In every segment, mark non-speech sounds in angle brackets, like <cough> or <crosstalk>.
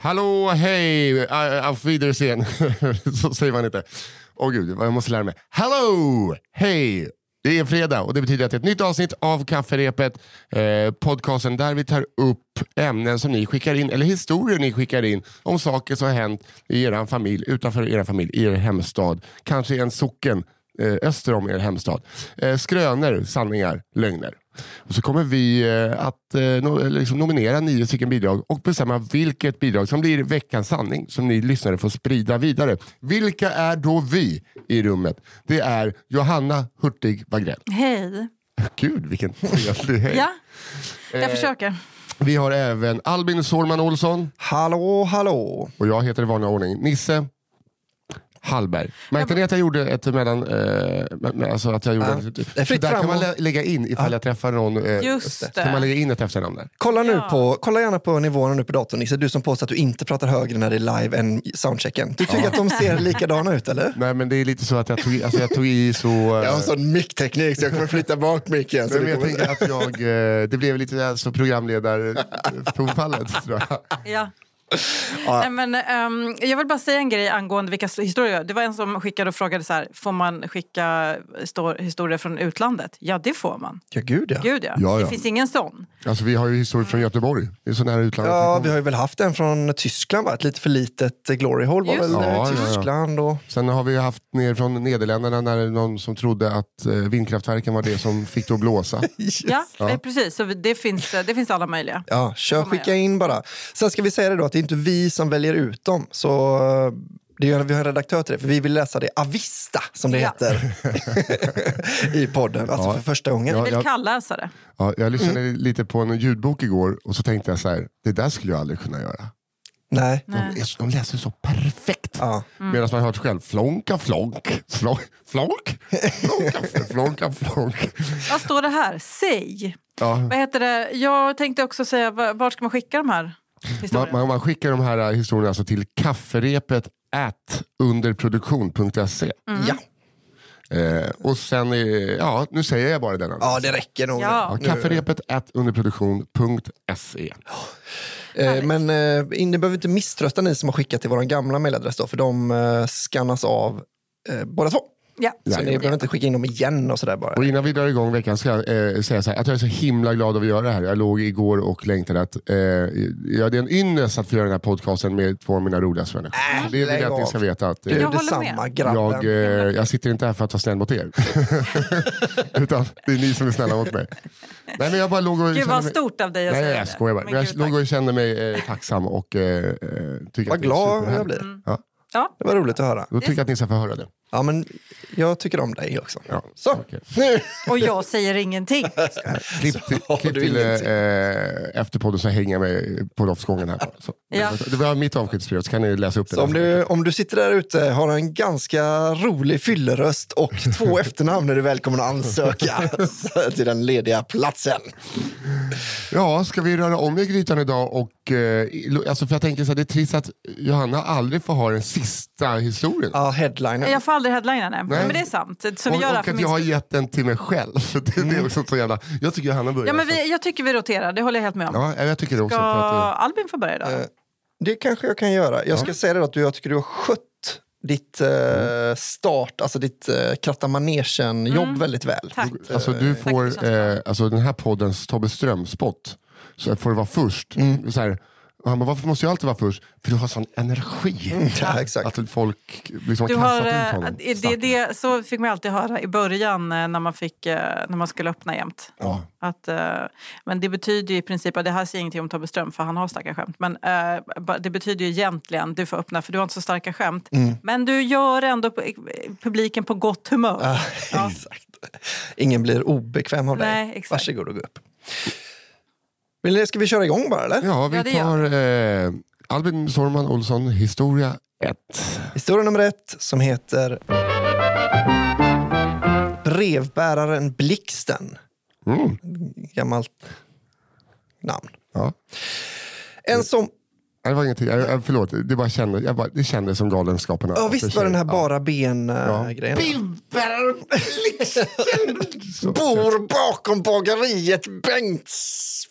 Hallå, hej, auf Wiedersehen. <laughs> Så säger man inte. Åh oh, gud, jag måste lära mig. Hello, hej. Det är fredag och det betyder att det är ett nytt avsnitt av Kafferepet. Eh, podcasten där vi tar upp ämnen som ni skickar in, eller historier ni skickar in om saker som har hänt i er familj, utanför er familj, i er hemstad. Kanske i en socken eh, öster om er hemstad. Eh, skrönor, sanningar, lögner. Och så kommer vi eh, att eh, liksom nominera nio stycken bidrag och bestämma vilket bidrag som blir veckans sanning som ni lyssnare får sprida vidare. Vilka är då vi i rummet? Det är Johanna Hurtig Wagrell. Hej. Gud vilken trevlig hej. Ja, jag Eh, försöker. Vi har även Albin Sårman Olsson Hallå, hallå. och jag heter i vanlig ordning Nisse Hallberg. Märkte ni att jag gjorde ett mellan... Eh, alltså att jag gjorde Ja. ett, är fritt där kan man lägga in ifall jag träffar någon. Eh, Just Kan man lägga in ett efternamn där? Kolla, nu Ja. på, kolla gärna på nivåerna nu på datorn, Nisse. Du som påstår att du inte pratar högre när det är live än soundchecken. Du tycker att de ser likadana ut, eller? Nej men det är lite så att jag tog, i- alltså, jag tog i så... eh, <laughs> Jag har sån mickteknik så jag kommer flytta bak micken. Så men det jag tänker att jag, eh, det blev lite alltså, programledartonfallet <laughs> tror jag. Ja. Nej, men, ehm, jag vill bara säga en grej angående vilka historier. Det var en som skickade och frågade så här, får man skicka histor- historier från utlandet? Ja, det får man. Ja, gud ja. Gud ja. Ja, ja. Det finns ingen sån. Alltså, vi har ju historier från Göteborg. Det är så nära utlandet Ja, vi har ju väl haft en från Tyskland, va? ett lite för litet eh, glory hole var Just väl eh, Ja, ja, ja. Tyskland. Och... Sen har vi haft ner från Nederländerna när någon som trodde att eh, vindkraftverken var det som fick det att blåsa. <laughs> Ja, eh, precis. Så det finns, det finns alla möjliga. Ja, kör, skicka in bara. Sen ska vi säga det då att det är inte vi som väljer ut dem. Så eh, det är, vi har en redaktör till det, för vi vill läsa det avista, som det Ja. heter <laughs> i podden. Alltså Ja. för första gången. Vi vill kallläsa det. Ja, jag lyssnade Mm. lite på en ljudbok igår och så tänkte jag så här, det där skulle jag aldrig kunna göra. Nej. De, är, de läser så perfekt. Ja. Medan man har hört själv, flonka flonk, flonk, flonk, flonka flonka flonk. Vad står det här? Säg. Ja. Vad heter det? Jag tänkte också säga, va- vart ska man skicka de här Man, man, man skickar de här äh, historierna alltså till kafferepet at underproduktion.se. Ja. Eh, och sen, eh, ja nu säger jag bara den. ja, det räcker nog. Ja. Ja, kafferepet at underproduktion.se. Eh, Men eh, ni behöver inte misströsta ni som har skickat till vår gamla mailadress då, för de eh, skannas av eh, båda två. Ja. Så Ja, ni behöver inte skicka in dem igen och sådär bara. Och innan vi drar igång veckan ska jag eh, säga så här, att jag är så himla glad att vi gör det här. Jag låg igår och längtade att eh, ja, det är en ynnest att få göra den här podcasten med två av mina roligaste människor. Äh, det lägg jag att ni ska veta. Att, Du, eh, Jag detsamma grabben. jag, eh, jag sitter inte här för att vara snäll mot er. <laughs> Utan det är ni som är snälla mot mig. Nej, men jag bara låg och Gud vad mig- stort av dig att Nej, säga jag det. skojar bara. Men jag gud, låg och kände mig eh, tacksam och eh, eh, tycker Vad att det är glad jag blir. Ja, Ja. Det var roligt att höra. då tycker jag att ni ska få höra det. Ja, men jag tycker om dig också. Ja, Så, okej. <laughs> Och jag säger ingenting. <laughs> Klipp till, klipp du till eh, ingenting? eh, efterpodden så hänger jag med på loftsgången här. Så. Ja. Det var mitt avskedsbrev, så kan ni läsa upp det. Så om, du, om du sitter där ute, har en ganska rolig fylleröst och <laughs> två efternamn är du välkommen att ansöka till den lediga platsen. Ja, ska vi röra om i grytan idag? Och, eh, alltså för jag tänker så här, det är trist att Johanna aldrig får ha den sista historien. Ja, headliner. Jag får aldrig nej. Nej. Men det är sant. Så vi och gör och att min jag har gett den till mig själv. Det, <laughs> det är också så jävla... Jag tycker Johanna börjar. Ja, men vi, jag tycker vi roterar, det håller jag helt med om. ja, jag tycker det också. Ska För att, eh, Albin få börja idag? Eh, Det kanske jag kan göra. Jag ska säga det då att du, jag tycker du har skött ditt eh, start, alltså ditt eh, kratta manegen-jobb väldigt väl. Tack. Alltså du Tack, får, bra. eh, alltså den här poddens Tobbe Ström-spot, så får du vara först. Mm. Så här, och han bara, varför måste jag alltid vara först? För du har sån energi. Ja, <laughs> exakt. Att folk liksom Du har har, kastat ut eh, honom. det, det, det, så fick man alltid höra i början eh, när man, fick, eh, när man skulle öppna jämt. Ja. Att, eh, men det betyder ju i princip, det här säger ingenting om Tobbe Ström för han har starka skämt. Men eh, det betyder ju egentligen, du får öppna för du har inte så starka skämt. Men du gör ändå pu- publiken på gott humör. Ja, Ja. <laughs> exakt. Ingen blir obekväm av dig. Nej, exakt. Varsågod och gå upp. Vill ni, ska vi köra igång bara eller? Ja, vi tar eh, Albin Sorman Olsson, historia 1. Historia nummer ett som heter Brevbäraren Blixten. Mm. Gammalt namn. Ja. En som, det var ingenting. Jag, jag, förlåt, det, bara kände, jag bara, det kändes som Galenskaparna. ja visst var den här Ja. bara ben-grejen. Så- <laughs> Bor bakom bageriet Bengts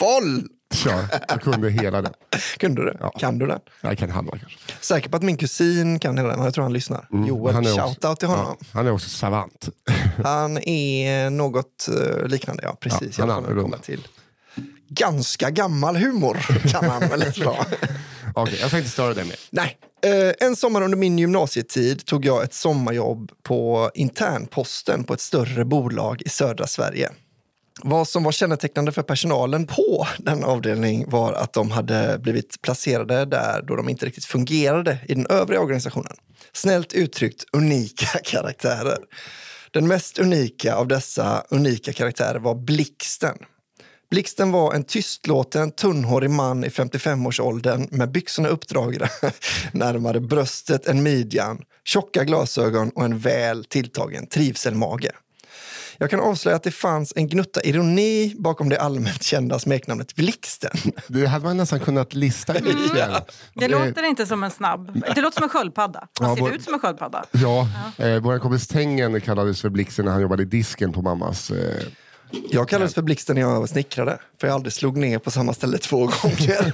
Boll. Kör, jag kunde hela den. Kunde du? Ja. Kan du den? Jag kan halva kanske. Säker på att min kusin kan hela den. Jag tror han lyssnar. Joel, Mm, Han är också- shoutout till honom. Ja, han är också savant. Han är något eh, liknande, ja precis. Ja, han är annorlunda. till. Ganska gammal humor kan han väl <laughs> dra. Okej, jag ska inte störa dig mer. Nej. Eh, en sommar under min gymnasietid tog jag ett sommarjobb på internposten på ett större bolag i södra Sverige. Vad som var kännetecknande för personalen på den avdelning var att de hade blivit placerade där då de inte riktigt fungerade i den övriga organisationen. Snällt uttryckt unika <laughs> karaktärer. Den mest unika av dessa unika karaktärer var Blixten. Blixten var en tystlåten, tunnhårig man i 55-årsåldern med byxorna uppdragna <laughs> närmare bröstet än midjan, tjocka glasögon och en väl tilltagen trivselmage. Jag kan avslöja att det fanns en gnutta ironi bakom det allmänt kända smeknamnet Blixten. <laughs> Det hade man nästan kunnat lista ut. igen. Det låter inte som en snabb... Det låter som en sköldpadda. Han Ja, ser vår- ut som en sköldpadda. Ja, eh, vår kompis Tengen kallades för Blixten när han jobbade i disken på mammas. Eh, Jag kallades för Blixten när jag snickrade, för jag aldrig slog ner på samma ställe två gånger.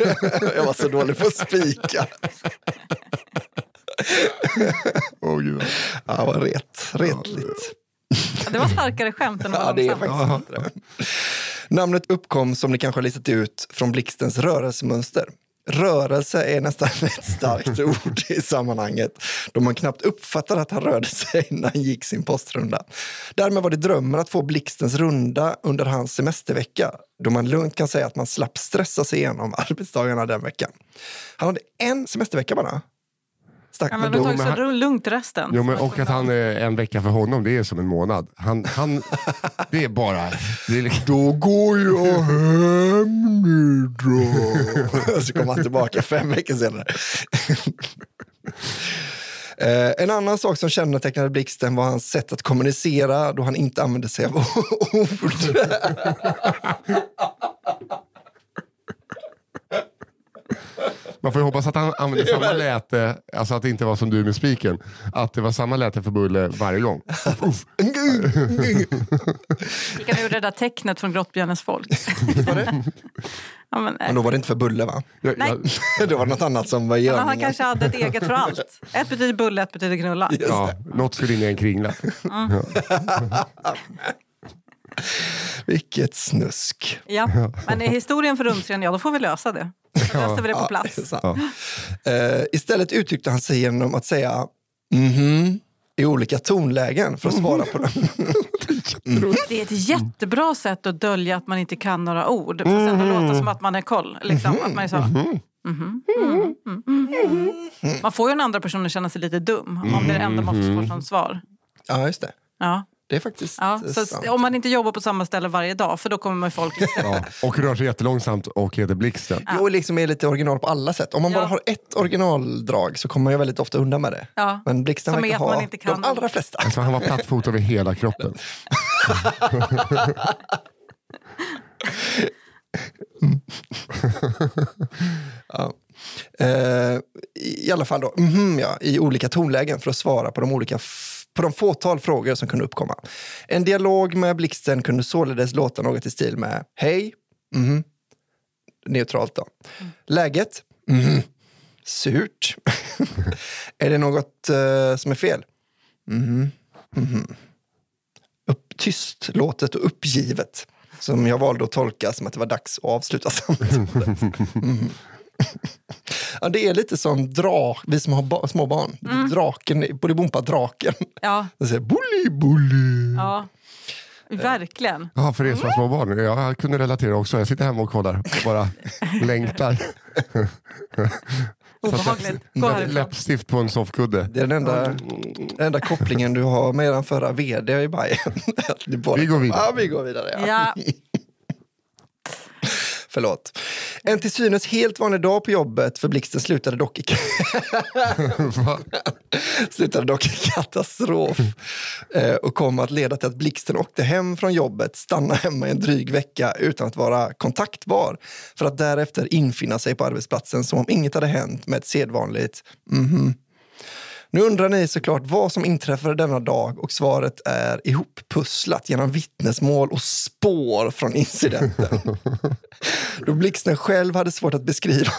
<laughs> Jag var så dålig på att spika. <laughs> åh gud. Ja, det var ret, retligt. Ja, Det var starkare skämt än vad Ja, är faktiskt det. Namnet uppkom, som ni kanske har listat ut, från Blixtens rörelsemönster. Rörelse är nästan <laughs> ett starkt <laughs> ord i sammanhanget då man knappt uppfattade att han rörde sig <laughs> när han gick sin postrunda. Därmed var det drömmen att få Blixtens runda under hans semestervecka då man lugnt kan säga att man slapp stressa sig igenom arbetsdagarna den veckan. Han hade en semestervecka bara. Stack Ja, men men de då, tog men så lugnt resten. Jo, men, och att han är en vecka för honom, det är som en månad. Han, han, det är bara... Det är, liksom- Då går jag hem nu då. <laughs> Så kommer han tillbaka fem veckor senare. <laughs> Eh, en annan sak som kännetecknade Blixten var hans sätt att kommunicera då han inte använde sig av ord. <laughs> man får ju hoppas att han använde samma läte, alltså att det inte var som du med spiken. Att det var samma läte för Bulle varje gång. Gick han ur det där tecknet från Grottbjörnens folk? Det? Ja, men, Men då var det inte för Bulle va? Nej. <laughs> Det var något annat som var men han kanske hade ett eget för allt. Ett betyder bulle, ett betyder knulla. Ja, något skulle in i en kringla. <laughs> <laughs> Vilket snusk. Ja. Men är historien för rumsren, ja då får vi lösa det. Då löser vi det på Ja, plats. det är sant. Eh, istället uttryckte han sig genom att säga mhm i olika tonlägen för att svara på dem. <laughs> Det är ett jättebra sätt att dölja att man inte kan några ord. För sen att låta som att man är koll. Liksom. Att man, är så, Mhm, mhm, mhm, mhm. man får ju den andra personen känna sig lite dum om det är det enda man får som svar. Ja, just det. Ja. Det är faktiskt Ja, eh, så sant. om man inte jobbar på samma ställe varje dag, för då kommer man folk Ja, och rör sig jättelångsamt och heter Blixten. Jo, liksom är lite original på alla sätt. Om man Ja. bara har ett originaldrag så kommer man ju väldigt ofta undan med det. Ja. Men Blixten Som verkar ha inte kan de allra flesta. Alltså, han var plattfot över hela kroppen. <laughs> Ja. Eh, I alla fall då, mhm, ja, i olika tonlägen för att svara på de olika på de fåtal frågor som kunde uppkomma. En dialog med Blixten kunde således låta något i stil med Hej, mhm, neutralt då. Läget? Mhm. Surt. <laughs> är det något eh, som är fel? Mhm. Mhm. Upp, tyst, låtet och uppgivet. Som jag valde att tolka som att det var dags att avsluta samtalet. <laughs> Mhm. Ja, det är lite som drak, vi som har ba- små barn. Draken, Bolibompa draken. Ja, Den säger bully, bully. ja. Verkligen. Ja, för er som har små barn. Jag kunde relatera också. Jag sitter hemma och kollar och bara <laughs> längtar. <laughs> Obehagligt. Läppstift på en soffkudde. Det är den enda, den enda kopplingen du har med den förra vd i Bajen. <laughs> Vi går vidare. Ja, vi går vidare. Ja. Ja, Förlåt. En till synes helt vanlig dag på jobbet för Blixten slutade dock i, <laughs> slutade dock i katastrof eh, och kom att leda till att Blixten åkte hem från jobbet, stannade hemma i en dryg vecka utan att vara kontaktbar för att därefter infinna sig på arbetsplatsen som om inget hade hänt med ett sedvanligt mhm. Nu undrar ni såklart vad som inträffade denna dag och svaret är ihoppusslat genom vittnesmål och spår från incidenten. <laughs> Då Blixten själv hade svårt att beskriva.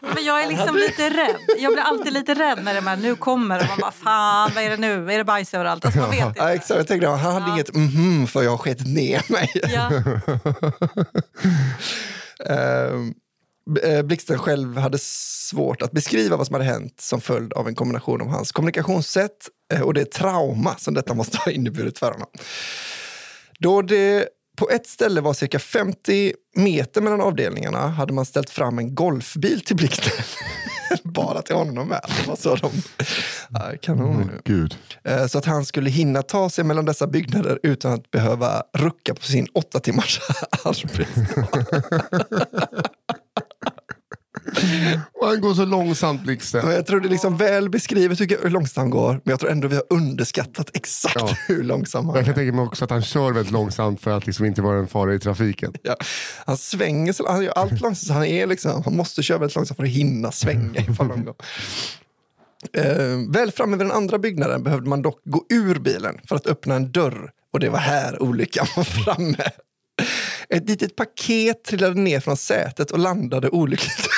<laughs> Men jag är liksom lite rädd. Jag blir alltid lite rädd när det här, nu kommer och man bara fan vad är det nu? Är det bajs överallt? Alltså, man vet inte. Ja, exakt, jag tänkte, han hade inget mhm för jag har skitit ner mig. Ja. <laughs> Eh, Blixten själv hade svårt att beskriva vad som hade hänt som följd av en kombination av hans kommunikationssätt eh, och det trauma som detta måste ha inneburit för honom. Då det på ett ställe var cirka 50 meter mellan avdelningarna hade man ställt fram en golfbil till Blixten. <laughs> Bara till honom med. Var så de... Kanon. Gud. Eh, Så att han skulle hinna ta sig mellan dessa byggnader utan att behöva rucka på sin åtta timmars <laughs> arbetsdag. <laughs> Och han går så långsamt Blixten. Jag tror det är liksom väl beskrivet hur långsamt han går, men jag tror ändå vi har underskattat exakt Ja. hur långsam han Jag kan är. tänka mig också att han kör väldigt långsamt för att liksom inte vara en fara i trafiken. Ja. Han svänger, så, han gör allt <laughs> långsamt, han, är liksom, han måste köra väldigt långsamt för att hinna svänga ifall någon gång. Eh, väl framme vid den andra byggnaden behövde man dock gå ur bilen för att öppna en dörr och det var här olyckan <laughs> var framme. Ett litet paket trillade ner från sätet och landade olyckligt.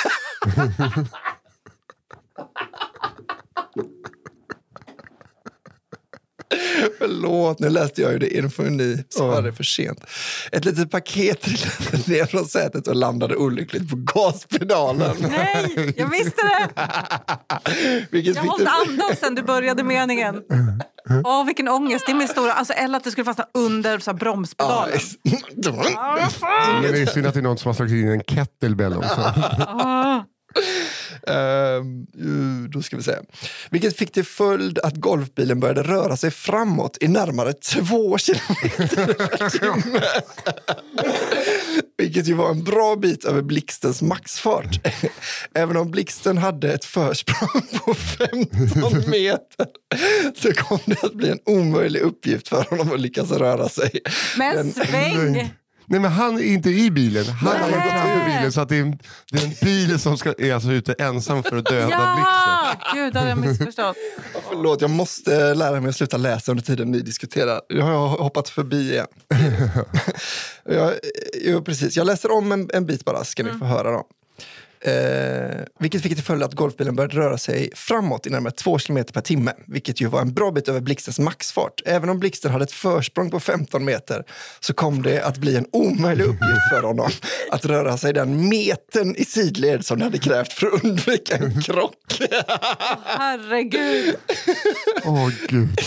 Förlåt, nu läste jag ju det inför ni så var det för sent. Ett litet paket trillade ner från sätet och landade olyckligt på gaspedalen. Nej, jag visste det! Vilket Jag fick hållit det- andan sen du började meningen. <laughs> Åh, vilken ångest. Det är min stora... Alltså, eller att det skulle fastna under så här, bromspedalen. <laughs> fan! Men det är synd att det är någon som har slagit in en kettlebell också. Ah. Uh, då ska vi se. Vilket fick till följd att golfbilen började röra sig framåt i närmare två kilometer per timme. Vilket ju var en bra bit över blixtens maxfart. Även om blixten hade ett försprång på 15 meter så kom det att bli en omöjlig uppgift för honom att lyckas röra sig. Men sväng! Nej men han är inte i bilen. Han har gått framför bilen så att det är, en- det är en bil som ska, är alltså ute ensam för att döda Blixten. Ja! Gud, det hade jag missförstått. <laughs> Förlåt, jag måste lära mig att sluta läsa under tiden ni diskuterar. Jag har hoppat förbi igen. <laughs> <laughs> jag, jo, precis. jag läser om en, en bit bara, ska ni få höra. Då. Eh, vilket fick till följd att golfbilen började röra sig framåt i närmare 2 km per timme. Vilket ju var en bra bit över Blixtens maxfart. Även om Blixten hade ett försprång på 15 meter så kom det att bli en omöjlig uppgift för honom <laughs> att röra sig den metern i sidled som det hade krävt för att undvika en krock. Herregud. Åh gud.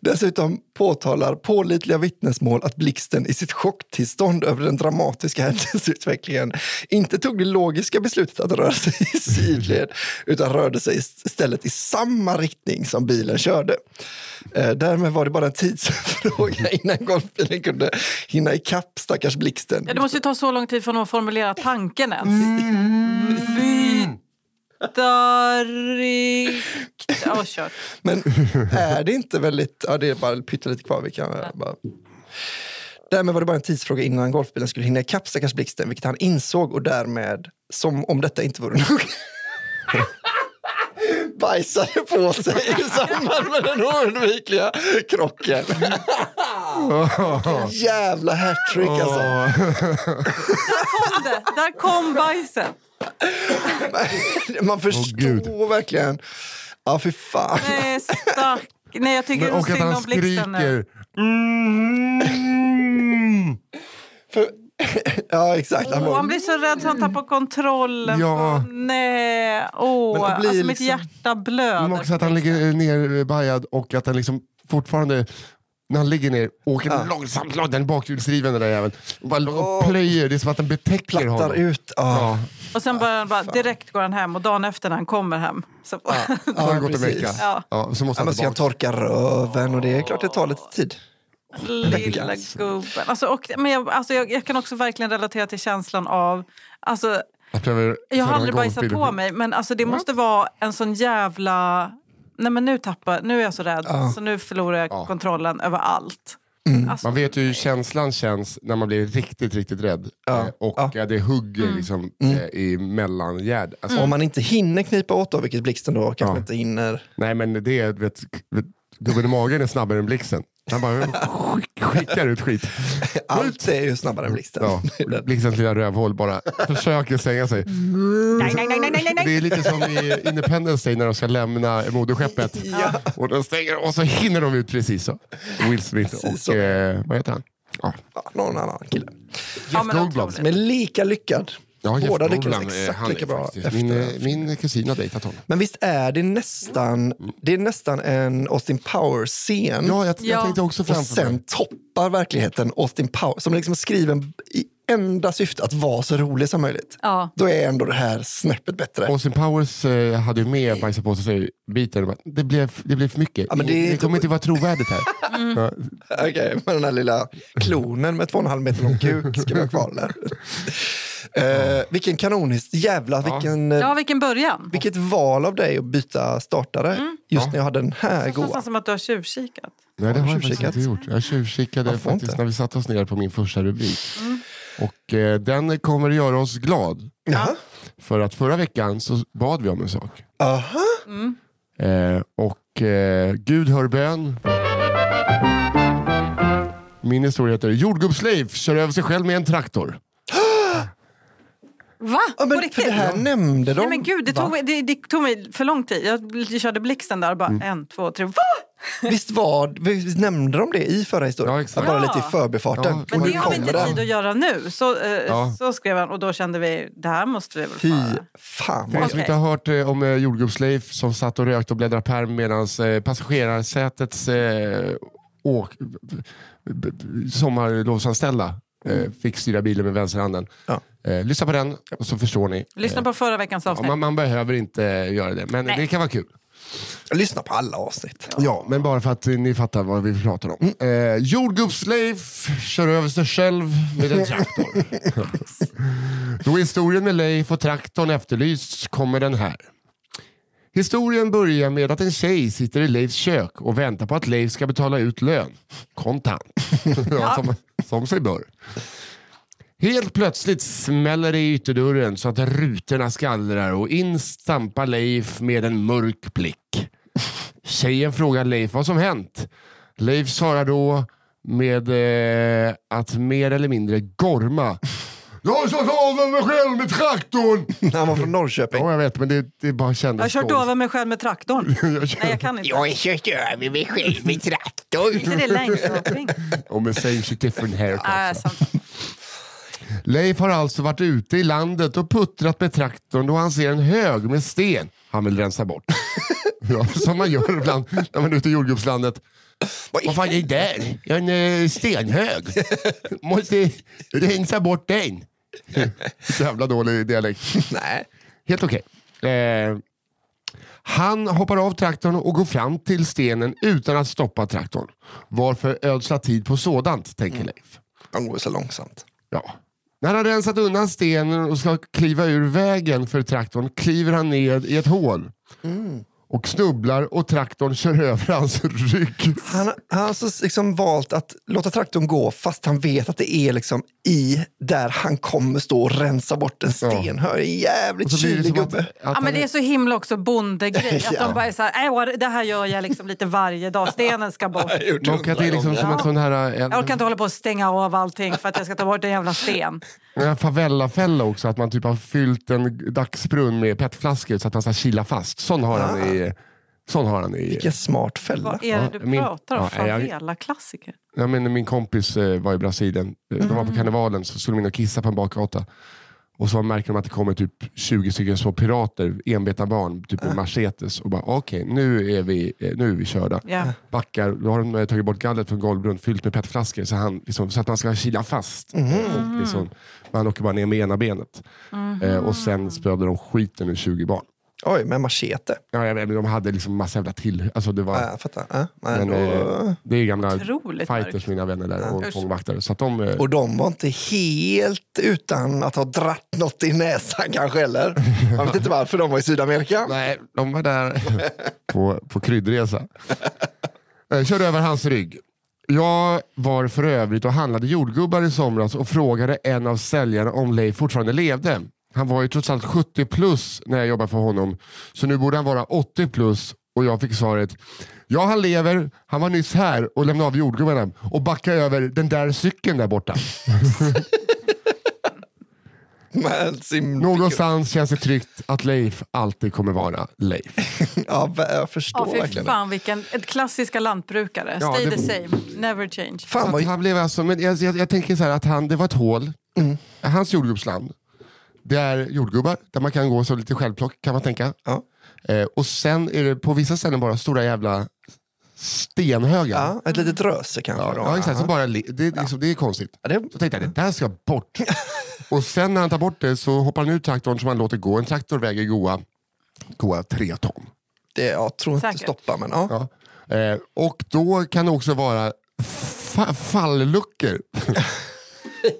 Dessutom påtalar pålitliga vittnesmål att Blixten i sitt chocktillstånd över den dramatiska <laughs> händelseutvecklingen inte tog det logiska beslutet att röra sig i sidled utan rörde sig istället i samma riktning som bilen körde. Eh, därmed var det bara en tidsfråga <laughs> innan golfbilen kunde hinna ikapp stackars Blixten. Ja, det måste ju ta så lång tid för att formulera tanken ens. Byta rikt... Ja, kör. Men är det inte väldigt... Ja, det är bara pyttelite kvar. Vi kan bara... Därmed var det bara en tidsfråga innan golfbilen skulle hinna ikapp stackars Blixten, vilket han insåg och därmed, som om detta inte vore nog, <laughs> bajsade på sig i samband med den oundvikliga krocken. <laughs> Jävla hattrick alltså. Kom det. Där kom bajset. <laughs> Man förstår verkligen. Ja, fy fan. Nej, stack. Nej, jag tycker Men, så och att synd han om Blixten nu. Mm. För, <laughs> ja, exakt. Var- han blir så rädd så han tappar kontrollen. Ja. Nej, åh. Blir Alltså, mitt liksom- hjärta blöder. Men också att han ligger nerbajad och att han liksom fortfarande när han ligger ner åker Ja. långsamt, långt, den bakhjulsdriven den där jäveln. Och bara och plöjer, det är som att den betäcker plattar honom. ut. Ja. Ja, Och sen börjar han bara, direkt går han hem och dagen efter när han kommer hem så, så har det gått en precis. vecka. Ja. Ja, så måste Ja, han ska han torka röven och det är klart det tar lite tid. Lilla gubben. Alltså, och, men jag, alltså, jag, jag kan också verkligen relatera till känslan av... Alltså, Jag, har aldrig bajsat på mig, men alltså, det måste vara en sån jävla... Nej men nu tappar, nu är jag så rädd Ja. så nu förlorar jag Ja. kontrollen över allt. Alltså, Man vet ju hur känslan känns när man blir riktigt, riktigt rädd. Ja. Eh, Och Ja. Mm. eh, det hugger liksom, eh, i mellangärd. Alltså, Om man inte hinner knipa åt då, vilket blixten då kanske Ja. inte hinner. Nej men det är, vet, vet, gubben i magen är snabbare än blixten. Han bara skick, skickar ut skit. Allt är ju snabbare än blixten. Ja, blixtens lilla rövhål bara försöker stänga sig. nej, nej, nej, nej, nej, nej. Det är lite som i Independence Day när de ska lämna moderskeppet. Och de stänger och så hinner de ut precis så. Will Smith Precis och, eh, vad heter han? Ja, Ja, någon annan kille. Ja, men Goldblum. Som är lika lyckad. Ja, Jeff Båda lyckades exakt lika bra faktiskt- Min, efter. eh, min kusin har dejtat honom. Men visst är det nästan, det är nästan en Austin Powers-scen. Ja, jag, jag Ja. tänkte också och framför mig. sen toppar verkligheten Austin Powers, som liksom är skriven i enda syfte att vara så rolig som möjligt. Ja. Då är ändå det här snäppet bättre. Austin Powers eh, hade ju med bajsa på sig-biten. Det blev, det blev för mycket. Ja, men det det, kommer inte vara trovärdigt här. <laughs> Ja, Okej, med den här lilla klonen med två och en halv meter lång kuk ska vi ha kvar där. Eh, vilken kanonhist, jävlar vilken, eh, ja, vilken början. vilket val av dig att byta startare just när jag hade den här Det känns goa. nästan som att du har tjuvkikat. Nej, det Har jag faktiskt inte gjort. Jag tjuvkikade faktiskt inte? när vi satte oss ner på min första rubrik. Och eh, den kommer att göra oss glad. Jaha. För att förra veckan så bad vi om en sak. Aha. Eh, och eh, Gud hör bön. Min historia heter Jordgubbsleif kör över sig själv med en traktor. <gasps> Va? Ja, men På för riktigt? det här nämnde de. Nej men gud, det tog, mig, det, det tog mig för lång tid. Jag körde blixten där och bara en, två, tre. Va? Visst, var, visst nämnde de det i förra historien? Ja, exakt. Bara Ja. lite i förbifarten. Ja, Men det har vi inte den. tid att göra nu. Så, eh, Ja. så skrev han och då kände vi, det här måste vi väl Fy få. fan För er som inte har hört eh, om eh, jordgubbsleif som satt och rökte och bläddrade pärm medan eh, passagerarsätets eh, åk, sommarlovsanställda eh, fick styra bilen med vänsterhanden. Ja. Eh, lyssna på den och så förstår ni. Lyssna på förra veckans Ja, avsnitt. man, man behöver inte göra det, men Nej. det kan vara kul. Lyssna på alla avsnitt. Ja, men bara för att ni fattar vad vi pratar om. Eh, Jordgubbsleif kör över sig själv med en traktor. <laughs> Då historien med Leif och traktorn efterlysts kommer den här. Historien börjar med att en tjej sitter i Leifs kök och väntar på att Leif ska betala ut lön. Kontant. ja, <laughs> som, som sig bör. Helt plötsligt smäller det i ytterdörren så att rutorna skallrar och in stampar Leif med en mörk blick. Tjejen frågar Leif vad som hänt. Leif svarar då med eh, att mer eller mindre gorma. Jag har kört av mig själv med traktorn! <laughs> Han var från Norrköping. Ja, jag vet, men det, det bara Jag kändes har kört skånskt. över mig själv med traktorn. <laughs> Jag kör- Nej, jag kan inte. har kört över mig själv med traktor. Inte det Längdhopping? Och <laughs> med same shit different haircut. Sant. Leif har alltså varit ute i landet och puttrat med traktorn då han ser en hög med sten han vill rensa bort. <laughs> ja, som man gör ibland när man är ute i jordgubbslandet. Vad fan är det där? En eh, stenhög. <laughs> Måste rensa bort den. <laughs> Jävla dålig dialekt. Nej. Helt okej. Eh, han hoppar av traktorn och går fram till stenen utan att stoppa traktorn. Varför ödsla tid på sådant, tänker Leif. Han går så långsamt. Ja. När han rensat undan stenen och ska kliva ur vägen för traktorn kliver han ned i ett hål. Mm. Och snubblar och traktorn kör över hans rygg. Han, han har alltså liksom valt att låta traktorn gå fast han vet att det är liksom i där han kommer stå och rensa bort en sten. Hör, en jävligt kylig gubbe. att Ja, men det är så himla också bondegrej. Att <laughs> Ja. de bara är så här, "Äh, vad- det här gör jag liksom lite varje dag. Stenen ska bort. <laughs> det är liksom som en sån här en, Jag orkar inte hålla på och stänga av allting för att jag ska ta bort en jävla sten. en favellafälla också. Att man typ har fyllt en dagsbrunn med petflaskor så att han ska kila fast. Sån har han i... Sån har han i Vilken smart fälla. Vad är det du min- pratar om? ja, Favela-klassiker? Ja, men min kompis eh, var i Brasilien. De var på karnevalen så skulle de in och kissa på en bakgata. Och så märker de att det kommer typ 20 stycken små pirater, enbeta barn, typ med machetes. Och bara okej, nu, är vi, eh, nu är vi körda. Ja. Backar, då har de eh, tagit bort gallret från golvbrunn fyllt med petflaskor så, han, liksom, så att man ska kila fast. Mm. Och liksom, man åker bara ner med ena benet. Eh, och sen spöade de skiten ur 20 barn. Oj, med machete. Ja, jag vet, men de hade liksom massa jävla till. Alltså det var, Ja, jag fattar. Ja, men men, då, eh, det är gamla Otroligt fighters, mörkt. mina vänner där, och Usch. fångvaktare. Så att de, eh, och de var inte helt utan att ha dratt något i näsan kanske heller. Jag vet inte varför de var i Sydamerika. nej, de var där <laughs> på, på kryddresa. <laughs> Eh, Körde över hans rygg. Jag var för övrigt och handlade jordgubbar i somras och frågade en av säljarna om Leif fortfarande levde. Han var ju trots allt 70 plus när jag jobbade för honom, så nu borde han vara 80 plus och jag fick svaret Ja, han lever. Han var nyss här och lämnade av jordgubbarna och backade över den där cykeln där borta. Någonstans känns det tryggt att Leif alltid kommer vara Leif. <laughs> Ja, jag förstår Ja, verkligen. fan vilken ett klassiska lantbrukare. Ja, Stay det- the same, never change. Fan vad... han blev alltså, men jag, jag, jag tänker så här att han, det var ett hål. Hans jordgubbsland. Det är jordgubbar där man kan gå så lite självplock kan man tänka. Ja. Eh, och sen är det på vissa ställen bara stora jävla stenhögar. Ja, ett litet röse kanske. Ja, då. ja, exakt. Så bara, li- det, är liksom, det är konstigt. Ja, det- Så tänkte jag, det där ska bort. <laughs> och sen när han tar bort det så hoppar han ut traktorn som han låter gå. En traktor väger goa, goa tre ton. Det, jag tror inte Säkert. stoppa, men ja. Ja. Eh, och då kan det också vara fa- falluckor.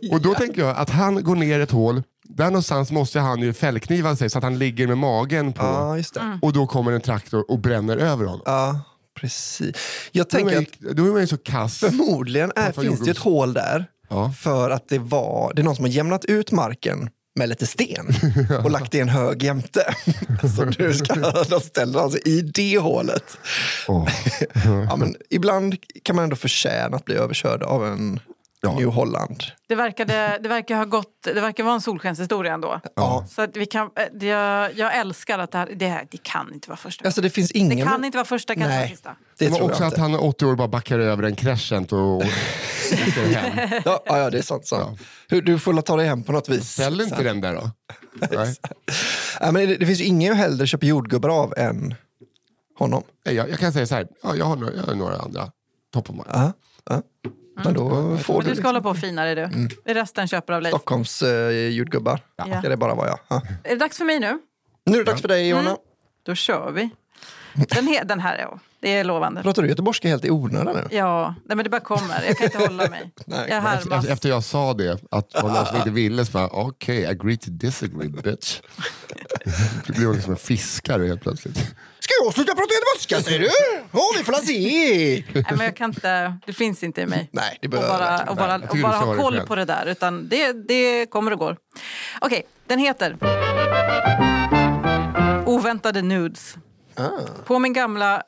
<laughs> och då tänker jag att han går ner ett hål, där någonstans måste han ju fällkniva sig så att han ligger med magen på. Ja, just det. Mm. Och då kommer en traktor och bränner över honom. Ja, precis. Jag Då är, tänker att då är man ju så kass. förmodligen är, finns det ett hål där Ja. för att det var det är någon som har jämnat ut marken med lite sten <laughs> och lagt i en hög jämte. <laughs> Så nu ska de ställa alltså i det hålet. Åh. <laughs> Ja, men ibland kan man ändå förtjäna att bli överkörd av en Ja. New Holland. Det verkade, det verkar ha gått, det verkar vara en solskenshistoria ändå. Ja. Så att vi kan, eh, det, jag, jag älskar att det här, det här, det kan inte vara första. Alltså det finns det ingen... kan inte vara första, kan Nej, sista. det Men tror också jag att han är 80 år och bara backar över en crescent och, och <laughs> åker hem. Ja, ja, ja, det är sant. sant. Hur, du får ta dig hem på något vis. Ställ inte den där då. <laughs> Nej. Ja, men det, det finns ju ingen jag hellre köper jordgubbar av än honom. Nej, Jag, jag kan säga så här, ja, jag, har, några- jag har några andra. Top of mind. Ja, ja. Men då får Men du du ska liksom hålla på och fina dig du. Mm. Resten köper av Leif. Stockholms eh, jordgubbar. Ja. Ska det bara vara jag. Ja. Är det dags för mig nu? Nu är det dags för dig Johanna. Då kör vi. Den, he, den här, ja. Det är lovande. Pratar du göteborgska helt i onödan nu? Ja, nej, men det bara kommer. Jag kan inte hålla mig. <laughs> Nej, jag Efter, härmas. efter- efter jag sa det, att det var någon som inte ville, så bara okej, agree to disagree bitch. <laughs> Det blir liksom en fiskare helt plötsligt. Jag sluta prata göteborgska säger du? Ja, vi får se. Nej, men jag kan inte, det finns inte i mig. Nej, det och behöver bara, och bara, och bara du ska ha det koll själv. på det där. Utan det, det kommer och går. Okej, den heter Oväntade nudes. Ah. På min gamla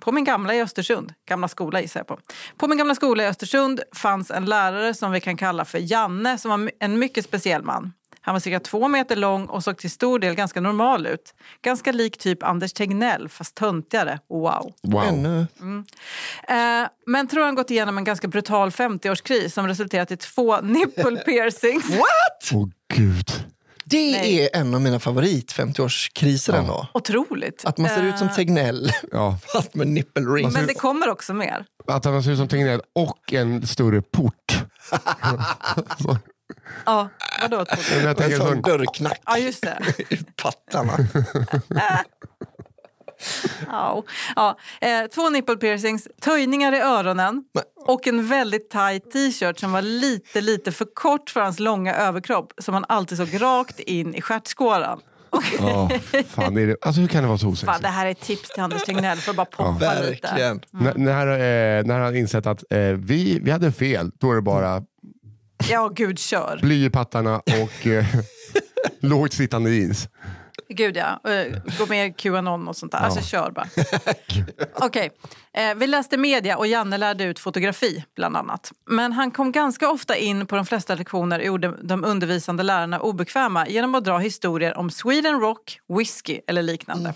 på min gamla i Östersund, gamla skola gissar jag på. På min gamla skola i Östersund fanns en lärare som vi kan kalla för Janne som var en mycket speciell man. Han var cirka två meter lång och såg till stor del ganska normal ut. Ganska lik typ Anders Tegnell fast töntigare. Wow. Wow. Ännu. Eh, men tror han gått igenom en ganska brutal 50-årskris som resulterat i två <laughs> nipple piercings. What? Åh gud. Det Nej. är en av mina favorit 50-årskriser ändå. Otroligt. Att man ser ut som Eh, Tegnell Ja. <laughs> fast med nipple rings. Men det kommer också mer. Att han ser ut som Tegnell och en större port. <laughs> Ja, vadå? men jag En tänker sån sån, dörrknack Ja, just det. <laughs> i pattarna. <laughs> Ja. Ja. Eh, två nipple piercings, töjningar i öronen och en väldigt tight t-shirt som var lite, lite för kort för hans långa överkropp som han alltid såg rakt in i stjärtskåran. Ja, fan, är det, alltså, hur kan det vara så fan, osexigt? det här är ett tips till Anders Tegnell för att bara poppa lite. Verkligen. N- När, eh, när han insett att eh, vi, vi hade fel, då är det bara Ja, gud kör. bly i pattarna och eh, <laughs> lågt sittande jeans. Gud ja, Eh, gå med i Qanon och sånt där. Alltså kör bara. <laughs> Okej, eh, vi läste media och Janne lärde ut fotografi bland annat. Men han kom ganska ofta in på de flesta lektioner och gjorde de undervisande lärarna obekväma genom att dra historier om Sweden Rock, whisky eller liknande.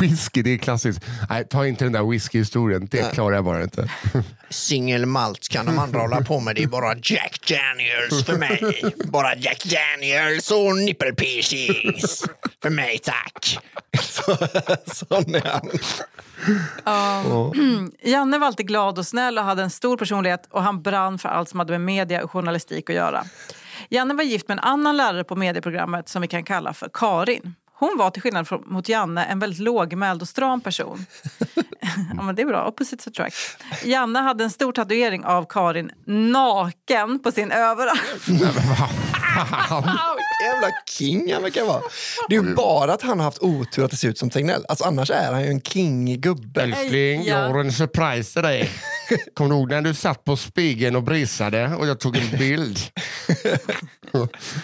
Whisky, det är klassiskt. Nej, ta inte den där whisky-historien, det klarar jag bara inte. Single malt kan de andra hålla på med. Det är bara Jack Daniels för mig. Bara Jack Daniels och nipple piercings. För mig tack. <laughs> Sån är han. <clears throat> Janne var alltid glad och snäll och hade en stor personlighet och han brann för allt som hade med media och journalistik att göra. Janne var gift med en annan lärare på medieprogrammet som vi kan kalla för Karin. Hon var till skillnad från, mot Janne en väldigt lågmäld och stram person. <laughs> ja, men det är bra, opposites attract. Janne hade en stor tatuering av Karin naken på sin överarm. <laughs> Jävla king han verkar vara. Det är ju bara att han har haft otur att det ser ut som Tegnell. Alltså, annars är han ju en king gubbe. Älskling, Ja. jag har en surprise till dig. Kommer du ihåg när du satt på spegeln och brisade och jag tog en bild? <laughs>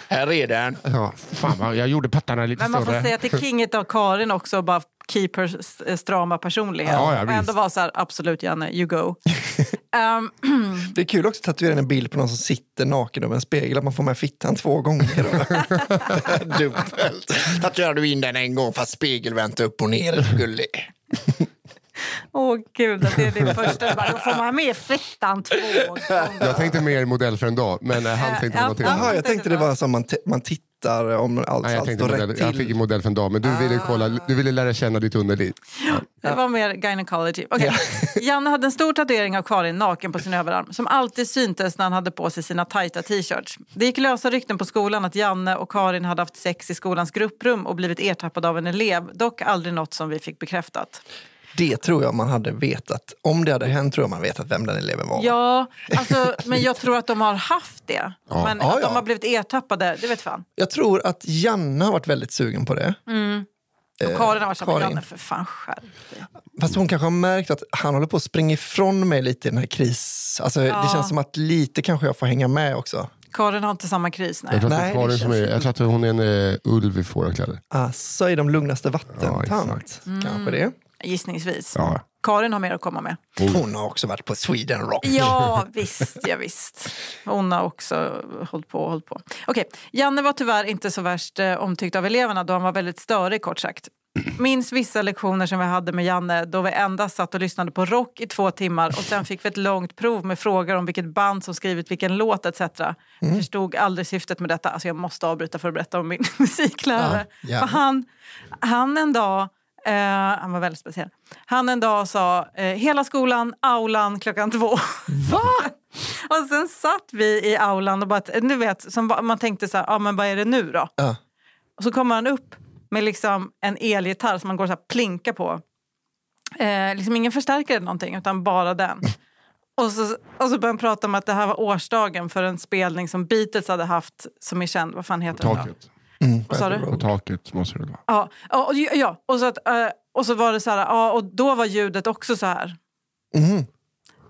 Här är den. Ja, fan vad, jag gjorde pattarna lite Men man får större. säga till kinget av Karin också bara keep her s- strama personlighet. Ja, ja, och ändå vara så här, absolut Janne, you go. <laughs> Ehm, <clears throat> Det är kul också att tatuera en bild på någon som sitter naken över en spegel. Att man får med fittan två gånger. <laughs> Dubbelt. Tatuerar du in den en gång fast spegelvänt upp och ner. Gullig. <laughs> Åh gud, att det är din första. Bara, Då får man med fittan två gånger. Jag tänkte mer modell för en dag, men eh, han tänkte på Ja, något ja. annat. Jag tänkte det var som man, man tittar om allt, Nej, jag, allt modell, rätt jag fick till. en modell för en dag, men du ville, kolla, du ville lära känna ditt underliv. Det var mer gynecology. Okay. <laughs> Janne hade en stor tatuering av Karin naken på sin överarm som alltid syntes när han hade på sig sina tajta t-shirts. Det gick lösa rykten på skolan att Janne och Karin hade haft sex i skolans grupprum och blivit ertappade av en elev. Dock aldrig något som vi fick bekräftat. Det tror jag man hade vetat. Om det hade hänt tror jag man vetat vem den eleven var. Ja, alltså, men jag tror att de har haft det. Men Ja, att ja. de har blivit ertappade, det vet fan. Jag tror att Janne har varit väldigt sugen på det. Och Karin har varit så här, men Karin. Janne för fan skärp. Fast hon kanske har märkt att han håller på att springa ifrån mig lite i den här kris. Alltså, Ja. Det känns som att lite kanske jag får hänga med också. Karin har inte samma kris. Nej. Jag tror, att Nej, Karin som är, jag tror att hon är en uh, ulv i fårakläder. Alltså i de lugnaste vattentant. exakt. kanske det. Gissningsvis. Ja. Karin har mer att komma med. Hon har också varit på Sweden Rock. Ja, <laughs> visst. Ja, visst. Hon har också hållit på och hållit på. Okej, Janne var tyvärr inte så värst eh, omtyckt av eleverna då han var väldigt störig kort sagt. Minns vissa lektioner som vi hade med Janne då vi endast satt och lyssnade på rock i två timmar och sen fick vi ett långt prov med frågor om vilket band som skrivit vilken låt etc. Förstod aldrig syftet med detta. Alltså jag måste avbryta för att berätta om min <laughs> musiklärare. Ja, ja. För han, han en dag Eh, han var väldigt speciell. Han en dag sa eh, hela skolan, aulan klockan två. Va? <laughs> och sen satt vi i aulan och bara, du vet, som man tänkte så här, ah, men vad är det nu då? Ja. Och så kommer han upp med liksom en elgitarr som man går så här plinka på. Eh, liksom ingen förstärkare eller någonting, utan bara den. Och så, och så började han prata om att det här var årsdagen för en spelning som Beatles hade haft, som är känd. Vad fan heter den då? Mm, Vad sa du? På taket måste det vara. Ja, ja, och, ja. Och, så att, eh, och så var det så här, ja, och då var ljudet också så här. Men-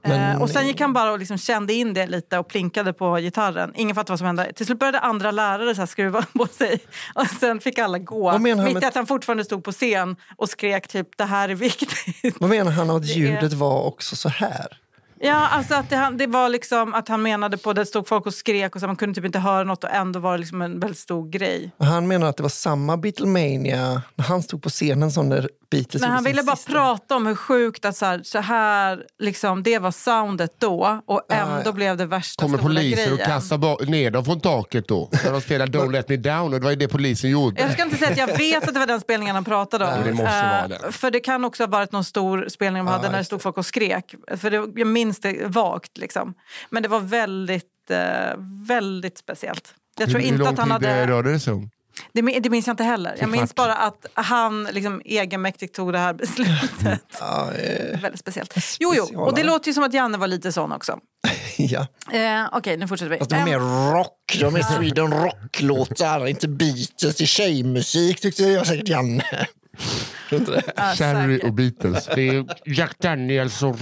Eh, och sen gick han bara och liksom kände in det lite och plinkade på gitarren. Ingen fattade vad som hände. Till slut började andra lärare så här skruva <laughs> på sig. Och sen fick alla gå. Mitt med- i att han fortfarande stod på scen och skrek typ det här är viktigt. Vad menar han att ljudet var också så här? Ja, alltså att det, det var liksom att han menade på det stod folk och skrek och så man kunde typ inte höra något och ändå var det liksom en väldigt stor grej. Han menar att det var samma Beatlemania när han stod på scenen som när Beatles Men han ville bara sista. prata om hur sjukt att så här, så här liksom, det var soundet då och ändå ja. blev det värsta Kommer poliser grejen. och kastar ner dem från taket då? När de spelar Don't let me down och det var ju det polisen gjorde. Jag ska inte säga att jag vet att det var den spelningen han pratade om. Jo, det måste Eh, vara den. För det kan också ha varit någon stor spelning de hade när det stod folk och skrek. För det, jag minns det vagt liksom. Men det var väldigt, eh, väldigt speciellt. Jag tror hur, hur inte lång att han tid hade... eh, rörde det sig om? Det, det minns jag inte heller. Jag minns bara att han liksom egenmäktigt tog det här <laughs> beslutet. Ja, eh, väldigt speciellt. Jo, jo. Och det låter ju som att Janne var lite sån också. <laughs> ja. Eh, Okej, nu fortsätter vi. Fast det var Em, mer rock. De är Sweden Rock-låtar, inte Beatles. Det är tjejmusik tyckte jag säkert Janne. Cherry och Beatles. Det är Jack Daniels och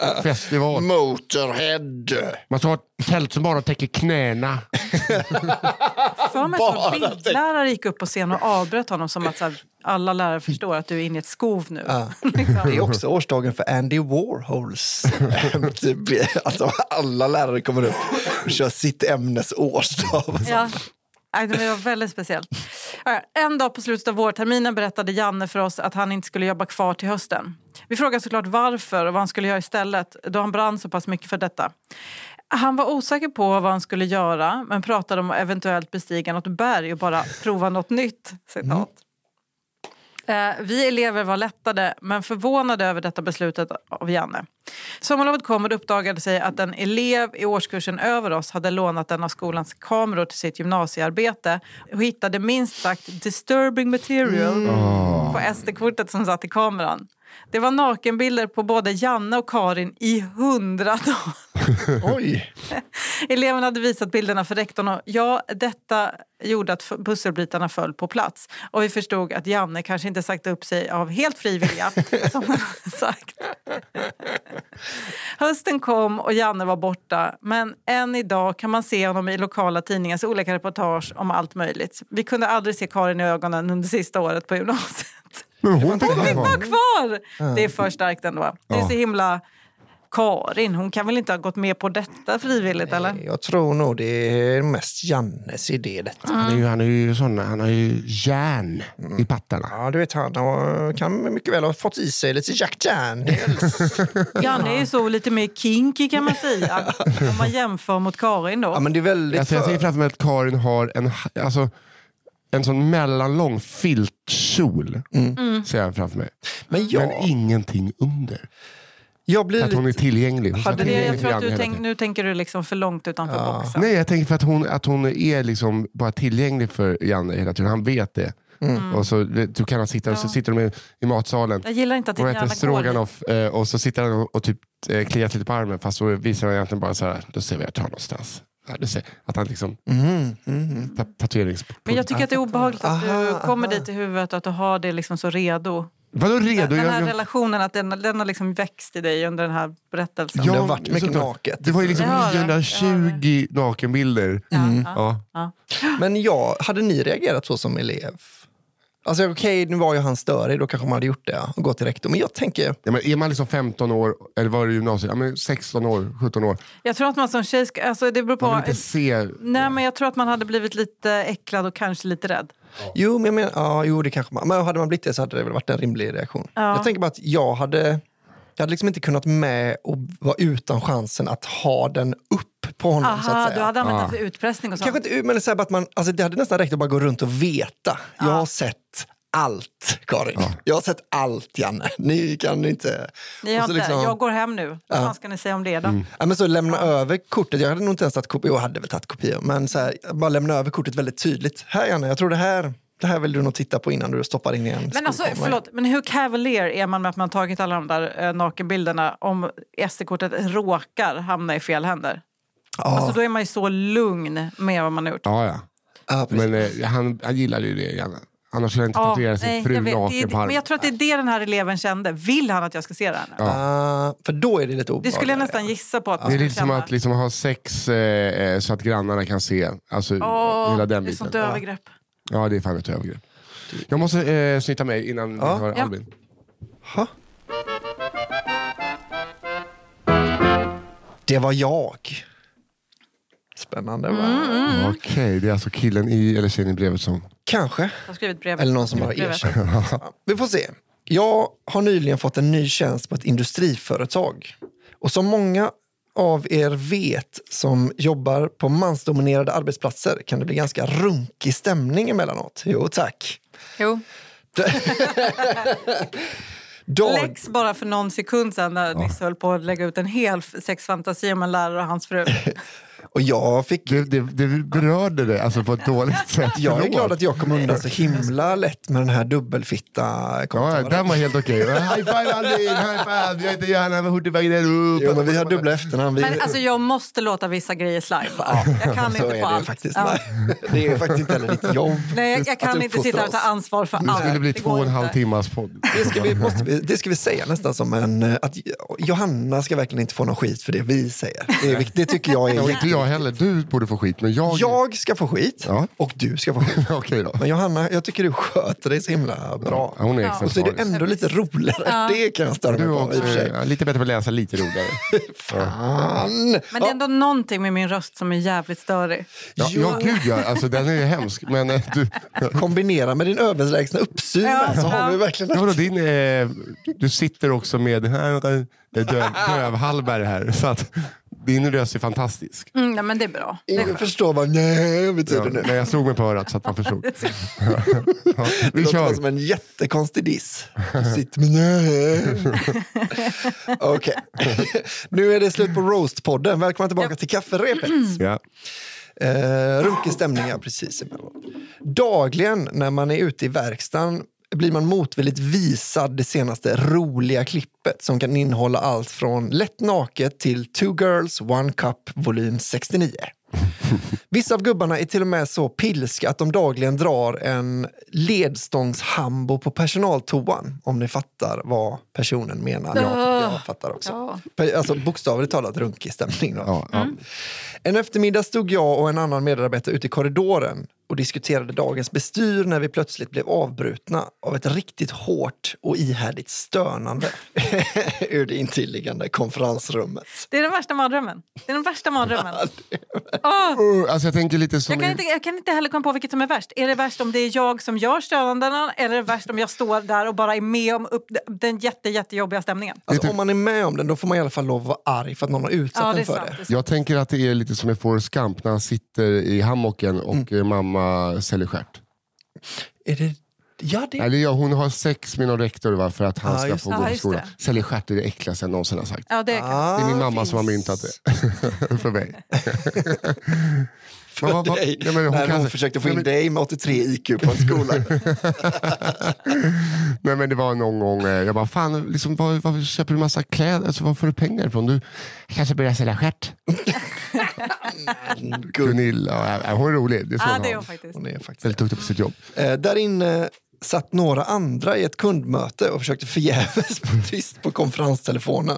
rockfestival. Motorhead. Man ska ha ett tält som bara täcker knäna. <laughs> För mig att vår bildlärare gick upp på scen och avbröt honom som att så här, alla lärare förstår att du är inne i ett skov nu. <laughs> Liksom. Det är också årsdagen för Andy Warhols. <laughs> alltså, alla lärare kommer upp och kör sitt ämnes årsdag. Ja. Det var väldigt speciellt. Eh, en dag på slutet av vårterminen berättade Janne för oss att han inte skulle jobba kvar till hösten. Vi frågade såklart varför och vad han skulle göra istället då han brann så pass mycket för detta. Han var osäker på vad han skulle göra men pratade om att eventuellt bestiga något berg och bara prova något nytt. Citat. Mm vi elever var lättade men förvånade över detta beslutet av Janne. Sommarlovet kom och det uppdagade sig att en elev i årskursen över oss hade lånat en av skolans kameror till sitt gymnasiearbete och hittade minst sagt disturbing material på SD-kortet som satt i kameran. Det var nakenbilder på både Janne och Karin i hundratal. <laughs> Oj! Eleven hade visat bilderna för rektorn och ja, detta gjorde att pusselbitarna föll på plats. Och vi förstod att Janne kanske inte sagt upp sig av helt fri vilja, <laughs> som han sagt. Hösten kom och Janne var borta, men än idag kan man se honom i lokala tidningars olika reportage om allt möjligt. Vi kunde aldrig se Karin i ögonen under sista året på gymnasiet. Men hon fick Hon fick vara kvar. kvar! Det är för starkt ändå. Det är så himla... Karin, hon kan väl inte ha gått med på detta frivilligt eller? Jag tror nog det är mest Jannes idé detta. Han är ju, han är ju sån, han har ju järn i pattarna. Ja, du vet, han har, kan mycket väl ha fått i sig lite Jack Daniels. <laughs> Janne är ju så lite mer kinky kan man säga. Om man jämför mot Karin då. ja, men det är väldigt... Alltså, jag ser för- framför mig att Karin har en, alltså, en sån mellanlång filtkjol. Ser jag framför mig. men jag, Men ingenting under. jag blir Att hon är tillgänglig. Hon Hade det, jag tror att du tänk, nu tänker du liksom för långt utanför boxen. Nej, jag tänker för att hon, att hon är liksom bara tillgänglig för Janne hela tiden. Han vet det. Och så, du kan han sitta, så sitter de i, i matsalen Jag gillar inte att och äter stroganoff eh, och så sitter han och, och typ eh, kliar lite på armen fast så visar han egentligen bara så här, då ser vi vart jag tar någonstans. Ja, du att han liksom, Mhm, mhm. ta, tatuerings... Men jag tycker att det är obehagligt att du Aha, kommer aha. dit i huvudet och att du har det liksom så redo. Vadå redo? Den här Jag- jag- relationen, att den, den har liksom växt i dig under den här berättelsen. Det har varit mycket naket. Det var ju liksom har 920 nakenbilder. Ja, Ja. ja. Men jag, hade ni reagerat så som elev? Alltså okej, nu var ju han störig, då kanske man hade gjort det ja, och gått till rektor. Men jag tänker, Ja, men är man liksom 15 år, eller var det gymnasiet? Ja, men 16 år, 17 år. Jag tror att man som tjej ska... Alltså det beror på... Man vill inte se... Nej, men jag tror att man hade blivit lite äcklad och kanske lite rädd. jo, men jag menar, ja, jo det kanske man, men hade man blivit det så hade det väl varit en rimlig reaktion. Ja. Jag tänker bara att jag hade, jag hade liksom inte kunnat med och vara utan chansen att ha den upp på honom. så att Aha, säga. du hade använt Ja. den för utpressning och sånt. Kanske inte, men så att man, alltså det hade nästan räckt att bara gå runt och veta. Jag har sett allt, Karin. Jag har sett allt, Janne. Ni kan inte... Ni har inte, liksom- Jag går hem nu. Vad Ja. fan ska ni säga om det då? Ja, men så lämna över kortet. Jag hade nog inte ens tagit kopior. Jag hade väl tagit kopior. Men så här, bara lämna över kortet väldigt tydligt. Här Janne, jag tror det här, det här vill du nog titta på innan du stoppar in i en Men alltså, förlåt, men hur cavalier är man med att man tagit alla de där eh, nakenbilderna om SD-kortet råkar hamna i fel händer? Ja, Alltså, då är man ju så lugn med vad man har gjort. Ja, ja. ja. Men eh, han, han gillade ju det, Janne. Annars skulle han inte Ja, tatuera sin nej, fru jag vet. Det naken på armen. Men jag tror att det är det den här eleven kände. Vill han att jag ska se det här nu? Ah, för då är det lite Det obehagligt. skulle jag nästan gissa på att Det är lite som att liksom ha sex eh, eh, så att grannarna kan se. Alltså Åh, hela det den är sånt biten. övergrepp. Ja, det är fan ett övergrepp. Jag måste eh, snyta mig innan Ja. vi hör Ja. Albin. Ha? Det var jag. Spännande va? Mm. Okej, det är alltså killen i eller tjejen i brevet som... Kanske. Jag har skrivit brevet. Eller någon som har brevet. erkänt. <laughs> Ja, Vi får se. Jag har nyligen fått en ny tjänst på ett industriföretag. Och som många av er vet som jobbar på mansdominerade arbetsplatser kan det bli ganska runkig stämning emellanåt. Jo tack. Jo. <laughs> Dag... Lex bara för någon sekund sedan när Nisse höll på att lägga ut en hel sexfantasi om en lärare och hans fru. <laughs> Och jag fick Det, det, det berörde det alltså på ett dåligt sätt. <laughs> Jag är Förlåt. glad att jag kom undan så himla lätt med den här dubbelfitta Ja, den var helt okej. <laughs> High five Albin, high five! Jag heter Johanna med Hurtigvägen upp. Jo, men vi har dubbla efternamn. Vi... Men alltså jag måste låta vissa grejer slide. bara. Jag kan så inte på det allt. faktiskt. Ja. Det är faktiskt inte heller ditt jobb. Nej, jag, jag kan inte sitta och ta ansvar för Det allt. skulle bli Det två och en halv timmas podd. Det ska, vi, måste vi, det ska vi säga nästan som en... eh, Att Johanna ska verkligen inte få någon skit för det vi säger. Det, det tycker jag är Ja. Jag heller. Du borde få skit, men jag... Jag ska få skit Ja. och du ska få skit. <laughs> Okej då. Men Johanna, jag tycker du sköter dig så himla bra. Ja, hon är Ja. Och så är det exemplarisk. ändå lite roligare. Ja. Det kan jag störa mig Du på i och också för sig. ja, lite bättre på att läsa, lite roligare. <laughs> Fan! Men det är ändå någonting med min röst som är jävligt störig. Ja, ja gud ja, alltså, den är ju hemsk. Men eh, du, Kombinera med din överlägsna uppsyn Ja. så har Ja. vi verkligen ja, vadå, din, eh, du sitter också med döv, dövhalvare här. Så att, Din röst är fantastisk. Mm, nej, men det är bra. Det är Ingen förstår vad nej betyder Ja, nu. men jag slog mig på örat så att man <laughs> förstod. Ja, Det vi låter bara kör. som en jättekonstig diss. Du sitter med nej. <laughs> Okej. Nu är det slut på Roast-podden. Välkomna tillbaka till kafferepet. <clears throat> Ja. Eh, runkig stämning, ja precis. Dagligen när man är ute i verkstaden blir man motvilligt visad det senaste roliga klippet som kan innehålla allt från lätt naket till Two Girls One Cup volym 69. <laughs> Vissa av gubbarna är till och med så pilska att de dagligen drar en ledstångshambo på personaltoan. Om ni fattar vad personen menar. Ja, jag fattar också. Alltså bokstavligt talat runkig stämning. Då. Ja, ja. En eftermiddag stod jag och en annan medarbetare ute i korridoren och diskuterade dagens bestyr när vi plötsligt blev avbrutna av ett riktigt hårt och ihärdigt stönande <laughs> ur det intilliggande konferensrummet. Det är den värsta mardrömmen. Det är den värsta mardrömmen. <laughs> Åh, Uh, Alltså jag tänker lite som... jag, kan i- inte, jag kan inte heller komma på vilket som är värst. Är det värst om det är jag som gör stönandena eller är det värst om jag står där och bara är med om upp den jätte, jättejobbiga stämningen? Alltså, om man är med om den då får man i alla fall lov att vara arg för att någon har utsatt Ja, en för sant. det. Det. Jag tänker att det är lite som i Forrest Gump när han sitter i hammocken och eh, mamma säljer stjärt. Är det... Ja, det... Eller ja, hon har sex med någon rektor va, för att han Ja, ska få det. gå på skolan. det. Säljer stjärt är det äckligaste jag någonsin har sagt. Ja, det kan. Ah, Det är min mamma finns- som har myntat det. <laughs> för mig. <laughs> För vad- dig, ja, men hon kan- hon försökte få in Nej, men- dig med 83 IQ på en skola. <laughs> Nej, men det var någon gång, eh, jag bara, fan, liksom, var, var köper du massa kläder? Alltså, var får du pengar ifrån? Du kanske börjar sälja stjärt? Gud, Gunilla, hon är rolig. Det är så Ja, hon det är har. hon faktiskt. hon är faktiskt Väldigt duktig på sitt jobb. Eh, där inne satt några andra i ett kundmöte och försökte förgäves <laughs> på tyst på konferenstelefonen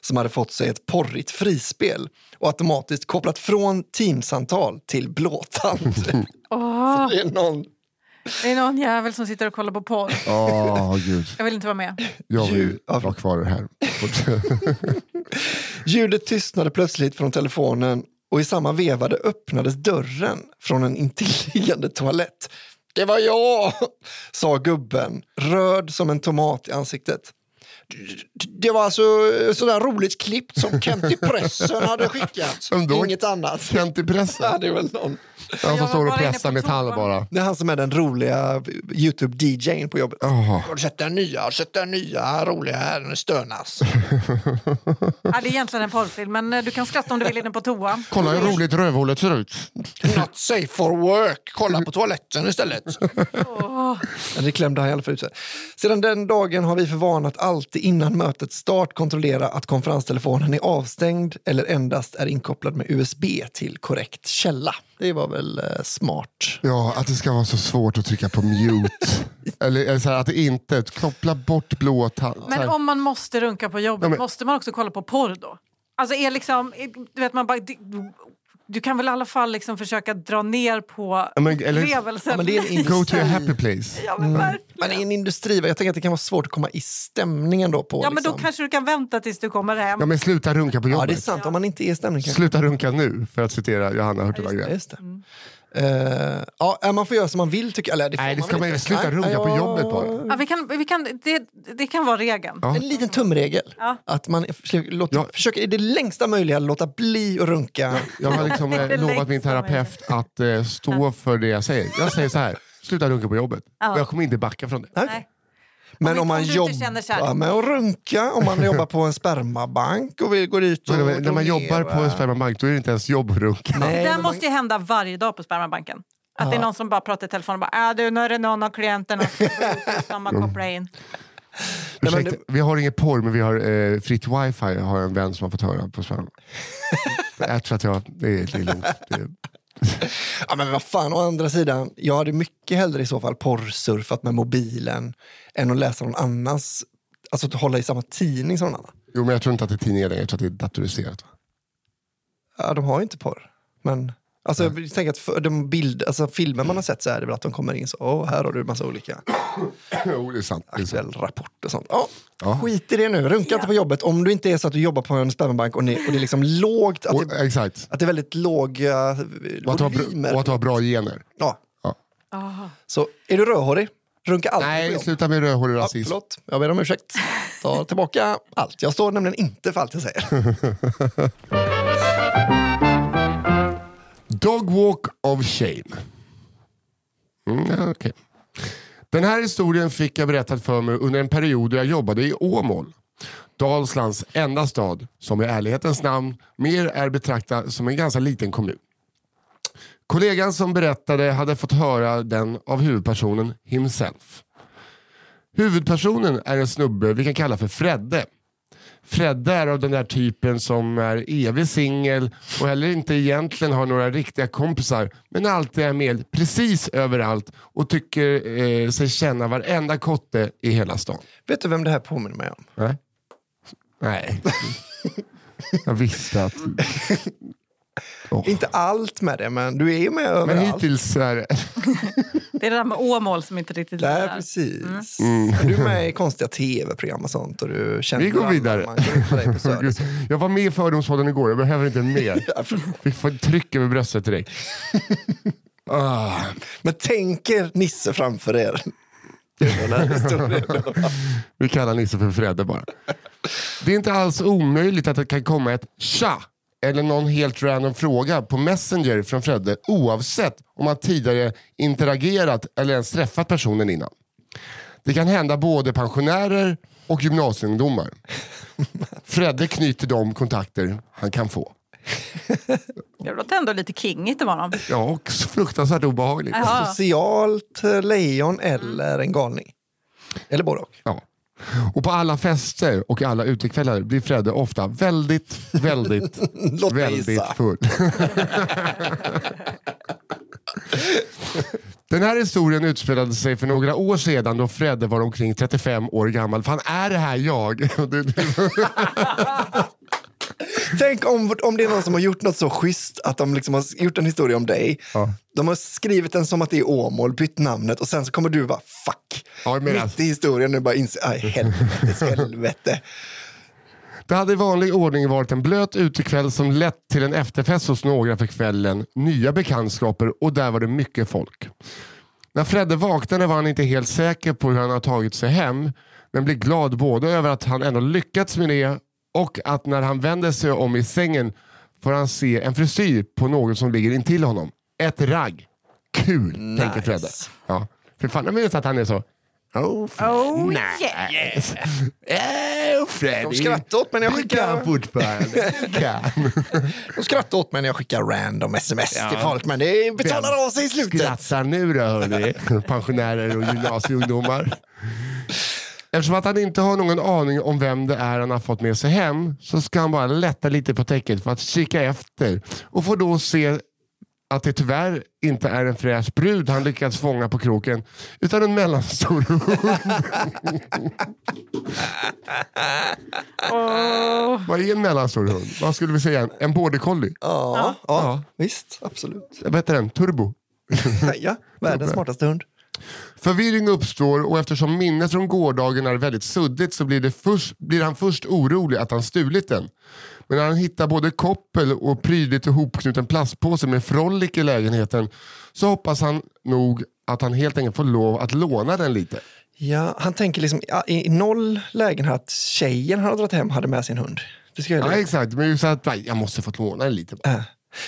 som hade fått sig ett porrigt frispel och automatiskt kopplat från teamsamtal till blåtand. <laughs> Åh, det är någon det är någon jävel som sitter och kollar på porr. Åh, gud. Jag vill inte vara med. Jag vill vara kvar här. <laughs> Ljudet tystnade plötsligt från telefonen och i samma vevade öppnades dörren från en intilliggande toalett. Det var jag, sa gubben, röd som en tomat i ansiktet. Det var alltså sådär roligt klippt som Kent i pressen hade skickat. Inget annat. Kent i pressen. Ja, det är väl någon. Han som står och pressar metall bara. Det är han som är den roliga Youtube-DJn på jobbet. Åh. Har du sett den nya? Har du sett den nya roliga här? Den stönas. <laughs> Ja, det är egentligen en porrfilm, men eh, du kan skratta om du vill inne på toa. Kolla hur roligt rövhålet ser ut. Not safe for work. Kolla på toaletten istället. <laughs> Men det klämde han i alla fall ut sig. Sedan den dagen har vi för vana att alltid innan mötets start kontrollera att konferenstelefonen är avstängd eller endast är inkopplad med USB till korrekt källa. Det var väl eh, smart. Ja, att det ska vara så svårt att trycka på mute. <laughs> eller, eller så här, att det inte, koppla bort blåtand. Så Men om man måste runka på jobbet, Ja, men- måste man också kolla på porr då? Alltså är liksom, du vet man bara... Du, kan väl i alla fall liksom försöka dra ner på Ja, men- eller- upplevelsen? Ja, men det är en Go to a happy place. Ja, men i en industri, jag tänker att det kan vara svårt att komma i stämningen då. På, Ja, men då liksom. kanske du kan vänta tills du kommer hem. Ja, men sluta runka på ja, jobbet. det är sant. Om man inte är i stämning kanske. Sluta runka nu, för att citera Johanna Hurtig Ja, Wagrell. just det. Eh, ja, man får göra som man vill. Tycker, eller det får Nej, det man ska man inte. ju sluta Nej, runka på ja, jobbet bara. Ja, vi kan, vi kan, det, det kan vara regeln. Ja. En liten tumregel. Ja. Att man låter, Ja. försöker i det längsta möjliga låta bli att runka. Jag har liksom <laughs> eh, lovat min terapeut att eh, stå för det jag säger. Jag säger så här, sluta runka på jobbet. Ja. Och jag kommer inte backa från det. Nej. Men Om om, man du jobbar med att runka, om man jobbar på en spermabank och vill gå dit och Men när man jobbar på en spermabank då är det inte ens jobb att runka. Nej, det måste ju hända varje dag på spermabanken. Att det är någon som bara pratar i telefon och bara äh, du, nu är det någon av klienterna som ska man <laughs> koppla in. Nej, men Ursäkta, vi har ingen porr men vi har eh, fritt wifi har en vän som har fått höra på sperma. <laughs> jag tror att jag, det är, det är lugnt. Det är, <laughs> Ja, men vad fan, å andra sidan, jag hade mycket hellre i så fall porrsurfat med mobilen än att läsa någon annans, alltså att hålla i samma tidning som någon annan. jo men jag tror inte att det är tidningar längre, jag tror att det är datoriserat. Ja, de har ju inte porr. Men alltså, jag tänker att för de bild, alltså, filmer man har sett så är det väl att de kommer in så, åh, här har du en massa olika <coughs> jo det är sant. Det är sant. aktuell rapport och sånt. Ja, Ja. Skit i det nu, runka inte på jobbet. Om du inte är så att du jobbar på en spermabank och, ni, och det är liksom lågt, att Och, det, exakt. att det är väldigt låga Och att, du har, volymer. bra- och att du har bra gener. Ja. Ah. Så är du rödhårig, runka aldrig på Nej, jobbet. sluta med rödhårig Ja, rasism. förlåt, jag ber om ursäkt. Ta <laughs> tillbaka allt. Jag står nämligen inte för allt jag säger. <laughs> Dog Walk of Shame. Mm, ja, okej. Den här historien fick jag berättat för mig under en period då jag jobbade i Åmål. Dalslands enda stad som i ärlighetens namn mer är betraktad som en ganska liten kommun. Kollegan som berättade hade fått höra den av huvudpersonen himself. Huvudpersonen är en snubbe vi kan kalla för Fredde. Fredde är av den där typen som är evig singel och heller inte egentligen har några riktiga kompisar men alltid är med precis överallt och tycker eh, sig känna varenda kotte i hela stan. Vet du vem det här påminner mig om? Nej. Nej. <laughs> Jag visste att... Åh. Inte allt med det, men du är med Men överallt. hittills är det... <laughs> Det är det där med Åmål som inte riktigt Nej, lirar. precis. Du är med i konstiga tv-program och sånt. Och du känner Vi går vidare. <laughs> Jag var med i Fördomspodden igår, jag behöver inte mer. <laughs> Vi får tryck över bröstet direkt. Ah. Men tänk er Nisse framför er. Vi kallar Nisse för Fredde bara. Det är inte alls omöjligt att det kan komma ett tja eller någon helt random fråga på Messenger från Fredde oavsett om man tidigare interagerat eller ens träffat personen innan. Det kan hända både pensionärer och gymnasieungdomar. <laughs> Fredde knyter de kontakter han kan få. Det låter ändå lite kingigt av honom. Ja, och fruktansvärt obehagligt. Jaha. Socialt eh, lejon eller en galning. Eller både och. Ja. Och på alla fester och alla utekvällar blir Fredde ofta väldigt, väldigt, <laughs> väldigt full. Den här historien utspelade sig för några år sedan då Fredde var omkring 35 år gammal. Fan, är det här jag? <laughs> Tänk om, om det är någon som har gjort något så schysst att de liksom har gjort en historia om dig. Ja. De har skrivit den som att det är Åmål, bytt namnet och sen så kommer du bara fuck. Ja, Mitt i historien nu bara inse, aj helvetes <laughs> helvete. Det hade i vanlig ordning varit en blöt utekväll som lett till en efterfest hos några för kvällen, nya bekantskaper och där var det mycket folk. När Fredde vaknade var han inte helt säker på hur han har tagit sig hem, men blev glad både över att han ändå lyckats med det och att när han vänder sig om i sängen får han se en frisyr på någon som ligger intill honom. Ett ragg. Kul, tänker Fredde. Ja. För fan, jag minns att han är så... Oh, Fred. Oh, nice. Oh, Freddy. De skrattar åt mig när jag Du skickar- kan fortfarande. Du kan. <laughs> De skrattar åt mig när jag skickar random sms till folk, men det betalar av sig i slutet. Skratta nu då hörni, pensionärer och gymnasieungdomar. <laughs> Eftersom att han inte har någon aning om vem det är han har fått med sig hem så ska han bara lätta lite på täcket för att kika efter och får då se att det tyvärr inte är en fräsch brud han lyckats fånga på kroken utan en mellanstor hund. <laughs> Vad är en mellanstor hund? Vad skulle vi säga? En border collie? Ja, ja. Ja. visst, absolut. Vad heter den? Turbo? <laughs> Ja, världens smartaste hund. Förvirring uppstår och eftersom minnet från gårdagen är väldigt suddigt så blir, det först, blir han först orolig att han stulit den. Men när han hittar både koppel och prydligt ihopknuten plastpåse med frolic i lägenheten så hoppas han nog att han helt enkelt får lov att låna den lite. Ja, han tänker liksom i noll lägen här att tjejen han har dragit hem hade med sin hund. Det ska jag Ja exakt, men just att jag måste få låna den lite. Äh.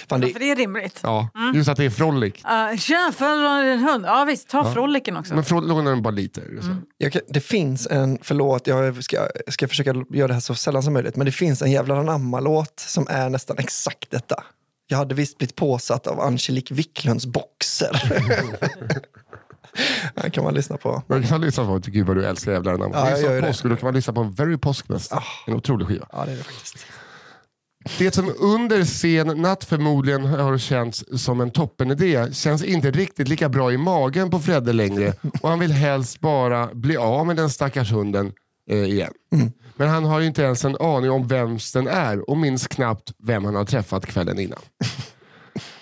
Fan, det, För det är rimligt. Ja, just att det är frolic. Uh, din hund? Ja visst, ta froliken också. Men frol- låna den bara lite. Så. jag, kan- det finns en, förlåt, jag ska, ska försöka göra det här så sällan som möjligt, men det finns en jävla anamma-låt som är nästan exakt detta. Jag hade visst blivit påsatt av Angelique Wiklunds boxer. <laughs> Den kan man lyssna på. Man kan lyssna på Gud vad du älskar jävlar namn. Ja, det jag är gör som ju det. påsk då kan man lyssna på Very Påsknäst. En otrolig skiva. Ja, det är det faktiskt. Det som under sen natt förmodligen har känts som en toppenidé känns inte riktigt lika bra i magen på Fredde längre och han vill helst bara bli av med den stackars hunden eh, igen. Men han har ju inte ens en aning om vems den är och minns knappt vem han har träffat kvällen innan.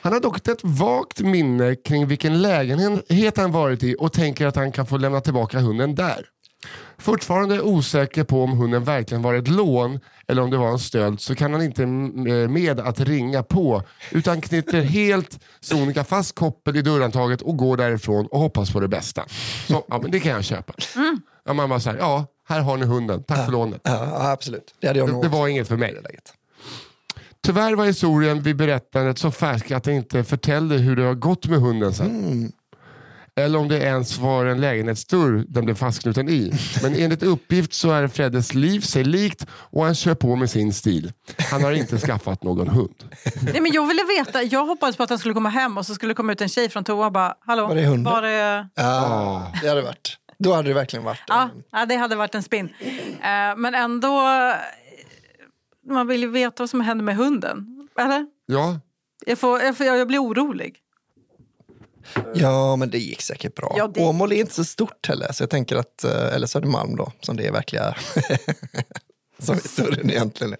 Han har dock ett vagt minne kring vilken lägenhet han varit i och tänker att han kan få lämna tillbaka hunden där. Fortfarande osäker på om hunden verkligen var ett lån eller om det var en stöld så kan han inte mm, med att ringa på utan knyter helt sonika fast koppel i dörrhandtaget och går därifrån och hoppas på det bästa. Så, ja, men det kan jag köpa. Ja, man bara så här, ja, här har ni hunden, tack för lånet. Ja, ja, absolut. Det hade jag nog Det var inget för mig. det läget. Tyvärr var historien vid berättandet så färsk att det inte förtällde hur det har gått med hunden sen. Eller om det ens var en lägenhetsdörr den blev fastknuten i. Men enligt uppgift så är Freddes liv sig likt och han kör på med sin stil. Han har inte skaffat någon hund. Nej, men jag ville veta, jag hoppades på att han skulle komma hem och så skulle det komma ut en tjej från toa och bara, hallå, Var är hunden? Var är... Ja, det hade varit. Då hade det verkligen varit. Ja, ja, det hade varit en spin. Eh, men ändå, man vill ju veta vad som händer med hunden. Eller? Ja, Jag, får, jag, får, jag blir orolig. Ja, men det gick säkert bra. Ja, det- Åmål är inte så stort heller, så jag tänker att, eh, eller Södermalm då, som det är verkliga, <laughs> som är större än egentligen är.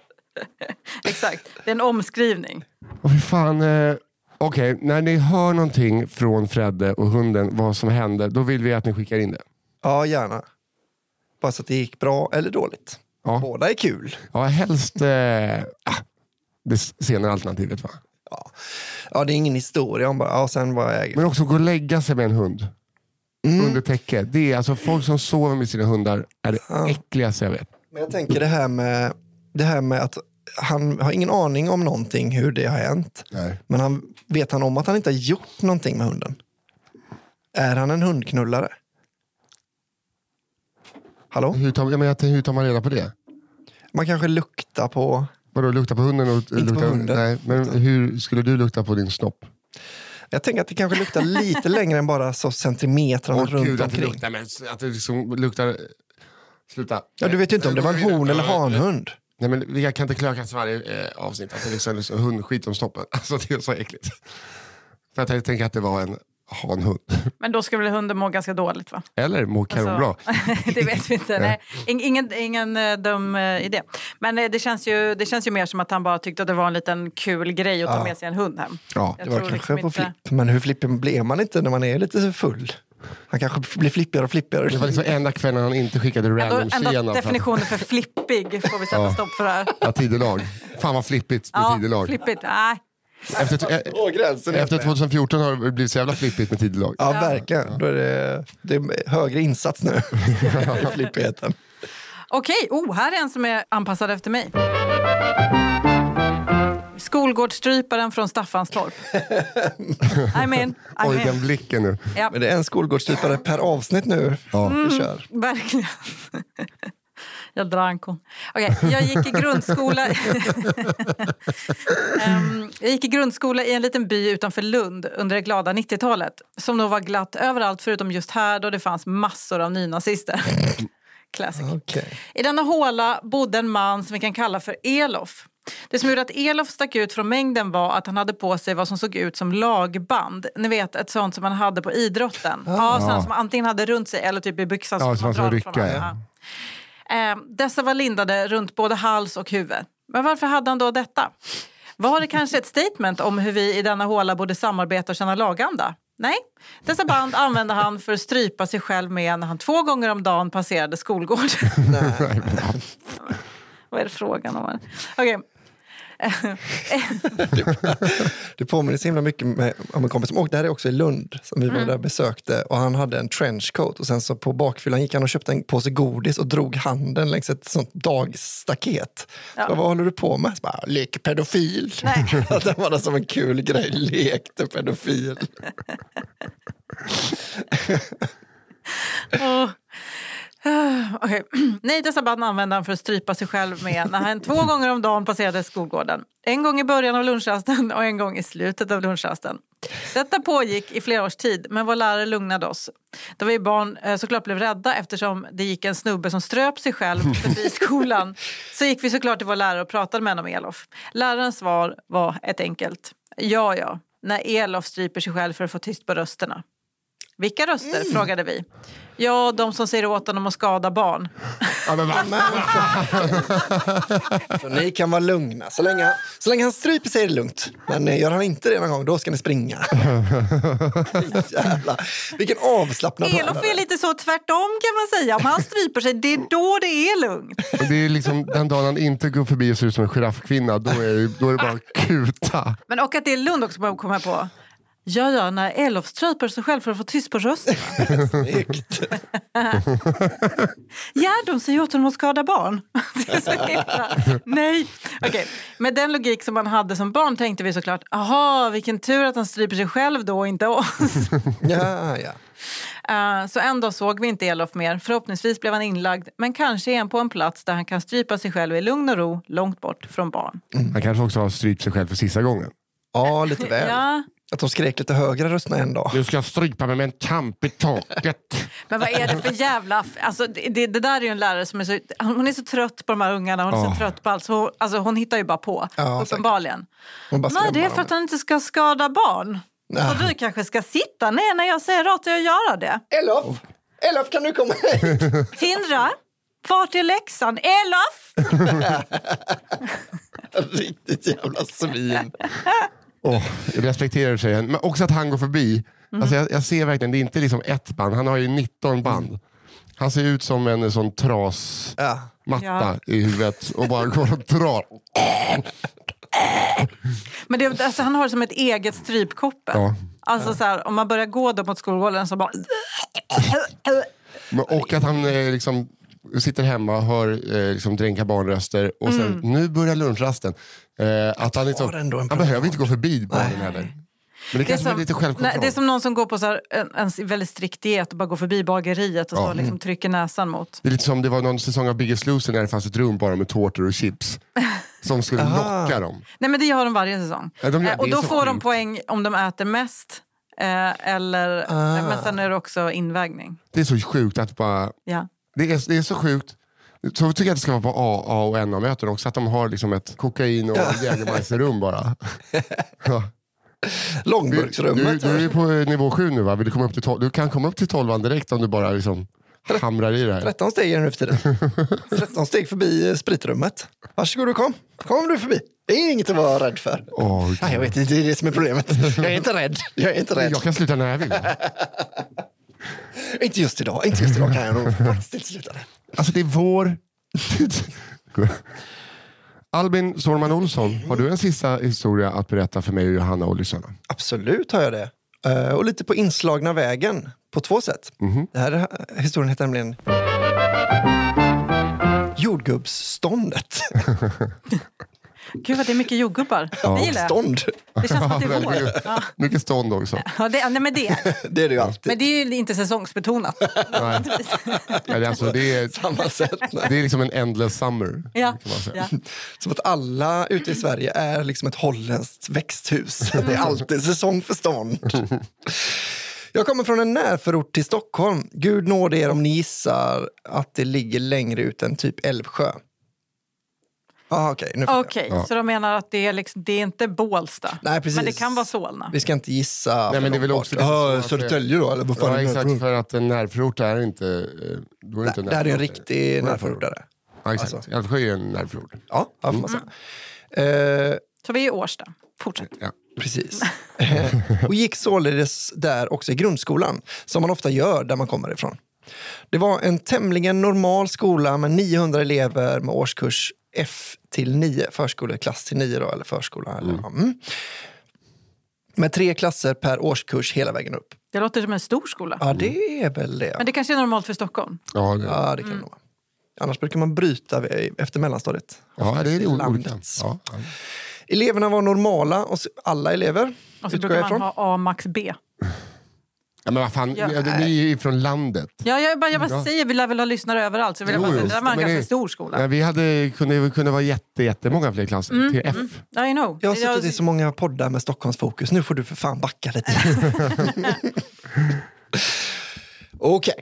<laughs> Exakt, det är en omskrivning. och fy fan. Eh, Okej, när ni hör någonting från Fredde och hunden, vad som hände, då vill vi att ni skickar in det. Ja, gärna. Bara så att det gick bra eller dåligt. Ja. Båda är kul. Ja, helst eh, ah, det senare alternativet. Va? Ja. ja, det är ingen historia om bara, ja, sen var jag... Men också gå och lägga sig med en hund under täcke. Det är alltså folk som sover med sina hundar är det äckligaste jag vet. Men jag tänker det här med, det här med att han har ingen aning om någonting hur det har hänt. Nej. Men han, vet han om att han inte har gjort någonting med hunden? Är han en hundknullare? Hallå? Hur, tar, jag menar, hur tar man reda på det? Man kanske luktar på... Vadå, lukta på hunden? Och, på lukta, hunden. Nej, men hur skulle du lukta på din snopp? Jag tänker att det kanske luktar lite längre än bara så centimetrarna Åh runt gud, att det omkring. luktar, men att det liksom luktar... Sluta. Ja, du vet ju inte om det var en hon eller hanhund. Nej, men jag kan inte klökas varje eh, avsnitt att det liksom är liksom hundskit om snoppen. <laughs> Alltså, det är så äckligt. För att jag tänker att det var en hanhund. <laughs> Men då ska väl hunden må ganska dåligt va? Eller må kanonbra. <laughs> det vet vi inte. Nej. <laughs> In- Ingen, ingen eh, dum eh, idé. Men eh, det känns, ju, det känns ju mer som att han bara tyckte att det var en liten kul grej att ta med sig en hund hem. Ja. Jag Det var kanske liksom på inte- flipp. Men hur flippig blir man inte när man är lite full? Han kanske blir flippigare och flippigare. Det var liksom enda kvällen han inte skickade Ändå, random ändå tjena. för att- definitionen för flippig får vi sätta Ja. stopp för här. Ja, tidelag. Fan vad flippigt med Ja, tidelag. flippigt. Nej. Efter, eh, efter med. 2014 har det blivit så jävla flippigt med tidelag. Ja, verkligen. Då är det, det är högre insats nu <laughs> i flippigheten. Okej, oh, här är en som är anpassad efter mig. Skolgårdsstryparen från Staffanstorp. <laughs> I'm in. I'm Oj, in. den blicken nu. Ja, Men det är en skolgårdstypare per avsnitt nu Ja. vi kör. verkligen. <laughs> Jag drank hon. Okej, jag gick i grundskola. <laughs> Ehm, jag gick i grundskola i en liten by utanför Lund under det glada 90-talet. Som nog var glatt överallt förutom just här då det fanns massor av nynazister. Classic. Okej. I denna håla bodde en man som vi kan kalla för Elof. Det som gjorde att Elof stack ut från mängden var att han hade på sig vad som såg ut som lagband. Ni vet, ett sånt som man hade på idrotten. Ja, sånt som man antingen hade runt sig eller typ i byxan. Ja, som man ska drar rycka, ja. Eh, dessa var lindade runt både hals och huvud. Men varför hade han då detta? Var det kanske ett statement om hur vi i denna håla borde samarbeta och känna laganda? Nej, dessa band använde han för att strypa sig själv med när han två gånger om dagen passerade skolgård. <laughs> Vad är det frågan om? här? Det påminner så himla mycket med, om en kompis som åkte, det här är också i Lund, som vi var där och besökte. Och han hade en trenchcoat och sen så på bakfyllan gick han och köpte en påse godis och drog handen längs ett sånt dagstaket. Ja. Så, vad håller du på med? Så bara, Lek pedofil. <laughs> Det var som en kul grej, lekte pedofil. <laughs> Åh. Okay. <sighs> okej. <clears throat> Nej, dessa band använde han för att strypa sig själv med när han två gånger om dagen passerade skolgården. En gång i början av lunchrasten och en gång i slutet av lunchrasten. Detta pågick i flera års tid, men vår lärare lugnade oss. Då vi barn eh, såklart blev rädda eftersom det gick en snubbe som ströp sig själv förbi skolan. Så gick vi såklart till vår lärare och pratade med honom om Elof. Lärarens svar var ett enkelt. Ja, ja, när Elof stryper sig själv för att få tyst på rösterna. Vilka röster? frågade vi. Ja, de som säger åt honom att skada barn. Ja, men va? Så ni kan vara lugna. Så länge, så länge han stryper sig är det lugnt. Men eh, gör han inte det någon gång, då ska ni springa. <laughs> Jävlar. Vilken avslappnad Elof är lite så tvärtom kan man säga. Om han stryper sig, det är då det är lugnt. Det är liksom den dagen han inte går förbi och ser ut som en giraffkvinna, då är det, då är det bara kuta. Men och att det är Lund också kommer jag på. Ja, ja, när Elof stryper sig själv för att få tyst på rösten. Snyggt. <laughs> Ja, de säger åt honom att skada barn. <laughs> Nej. Okej, Med den logik som man hade som barn tänkte vi såklart, aha, vilken tur att han stryper sig själv då och inte oss. <laughs> Ja, ja. Eh, så en dag såg vi inte Elof mer. Förhoppningsvis blev han inlagd, men kanske är han på en plats där han kan strypa sig själv i lugn och ro, långt bort från barn. Han kanske också har strypt sig själv för sista gången. ja, lite väl. Ja, Att de skrek lite högre rösterna en dag. Du ska strypa mig med en tamp i taket. <laughs> men vad är det för jävla... Alltså, det, det, där är ju en lärare som är så... Hon är så trött på de här ungarna, hon är Ja. så trött på allt. Så, hon- alltså, hon hittar ju bara på, Ja, uppenbarligen. Hon Nej, det är för att han inte ska skada barn. Och du kanske ska sitta ner när jag säger åt dig att göra det. Elof! Elof, kan du komma hit? <laughs> Tindra, vart är läxan? Elof! <laughs> Riktigt jävla svin. Oh, respekterar tjejen. Men också att han går förbi. Mm. Alltså jag, jag ser verkligen, det är inte liksom ett band, han har ju 19 band. Han ser ut som en sån trasmatta Ja. Ja. i huvudet och bara går och drar. Men det, alltså, han har som ett eget strypkoppe. Ja. Alltså, så här, om man börjar gå då mot skolgården så bara... Men- Och att han eh, liksom sitter hemma och hör eh, liksom dränka barnröster och sen, Mm. nu börjar lunchrasten. Eh, att han liksom, han behöver inte gå förbi barnen heller. Men det Det är, är som, lite nej, det är som någon som går på så här, en, en väldigt strikt diet och bara går förbi bageriet och Ja. står och liksom, trycker näsan mot. Det är lite som det var någon säsong av Biggest Loser när det fanns ett rum bara med tårtor och chips. <laughs> Som skulle locka dem. Nej men det har de varje säsong. Ja, de gör- Eh, och är då får de poäng om de äter mest. Eh, eller, Ah. Men sen är det också invägning. Det är så sjukt att bara... Ja. Det är, det är så sjukt. Så tycker jag att det ska vara på A, A och NA-möten också. Att de har liksom ett kokain och Jägermeister-rum bara. <laughs> Ja. Du, Långburksrummet. du, du är på nivå 7 nu va? Vill du, komma upp till 12? du kan komma upp till 12 direkt om du bara liksom hamrar i det här. 13 steg är det nu för tiden. <laughs> 13 steg förbi eh, spritrummet. Varsågod och kom. Kom du förbi. Det är inget att vara rädd för. Åh, Nej, jag vet inte, det är det som är problemet. Jag är inte rädd. Jag är inte rädd. jag kan sluta när jag vill. <laughs> Inte just idag. Inte just idag kan jag nog faktiskt inte sluta. Alltså det är vår... Albin Sårman Olsson, har du en sista historia att berätta för mig och Johanna och lyssnarna? Absolut har jag det. Eh, Och lite på inslagna vägen på två sätt. Det här är- historien heter nämligen Jordgubbsståndet. <laughs> Gud vad det är mycket jordgubbar. Det gillar jag. Stånd. Det känns som att det är vår. mycket, Ja. mycket stånd också. Ja, det, nej, men, det, <laughs> Det är det ju alltid. men det är ju inte säsongsbetonat. Nej. <laughs> Ja, det, är alltså, det, är, Samma sätt. Nej. det är liksom en endless summer. Ja. Kan man säga. Ja. <laughs> Som att alla ute i Sverige är liksom ett holländskt växthus. Det är alltid säsong för stånd. Jag kommer från en närförort till Stockholm. Gud nåde er om ni gissar att det ligger längre ut än typ Älvsjö. Ah, Okej, jag. Okej, Ja. så de menar att det är, liksom, det är inte Bålsta. Nej, precis. Men det kan vara Solna. Vi ska inte gissa. Nej, men det är väl också Ah, Södertälje då? Eller vad fan Ja, är det? exakt, för att en närförort är inte... eh, Då är det, inte Det här är en riktig närförort. där. Ja, exakt. Alltså. Älvsjö är en närförort. Ja, ja, får man säga. Eh, Så vi är i Årsta. Fortsätt. Ja. Precis. <laughs> och gick således där också i grundskolan, som man ofta gör där man kommer ifrån. Det var en tämligen normal skola med 900 elever med årskurs F till 9, förskoleklass till 9 då, eller förskola. Eller, ja, mm. Med tre klasser per årskurs hela vägen upp. Det låter som en stor skola. Ja, det är väl det. Men det kanske är normalt för Stockholm. Ja, det, Ja, det kan det nog vara. Annars brukar man bryta efter mellanstadiet. ja, det är det olika. Ja, ja. Eleverna var normala, alla elever. Och så brukar man ifrån. ha A max B. ja, men vad fan, Ja. ni är ju från landet. Ja, jag bara, jag bara Ja. säger, vi lär väl ha lyssnare överallt. Så vill jag Jo, bara säga, det där var en ganska det- stor skola. Ja, vi hade, kunde, kunde vara jätte, jättemånga fler klasser Mm, till F. I know. Jag har suttit i så många poddar med Stockholmsfokus. Nu får du för fan backa lite. <laughs> Okej.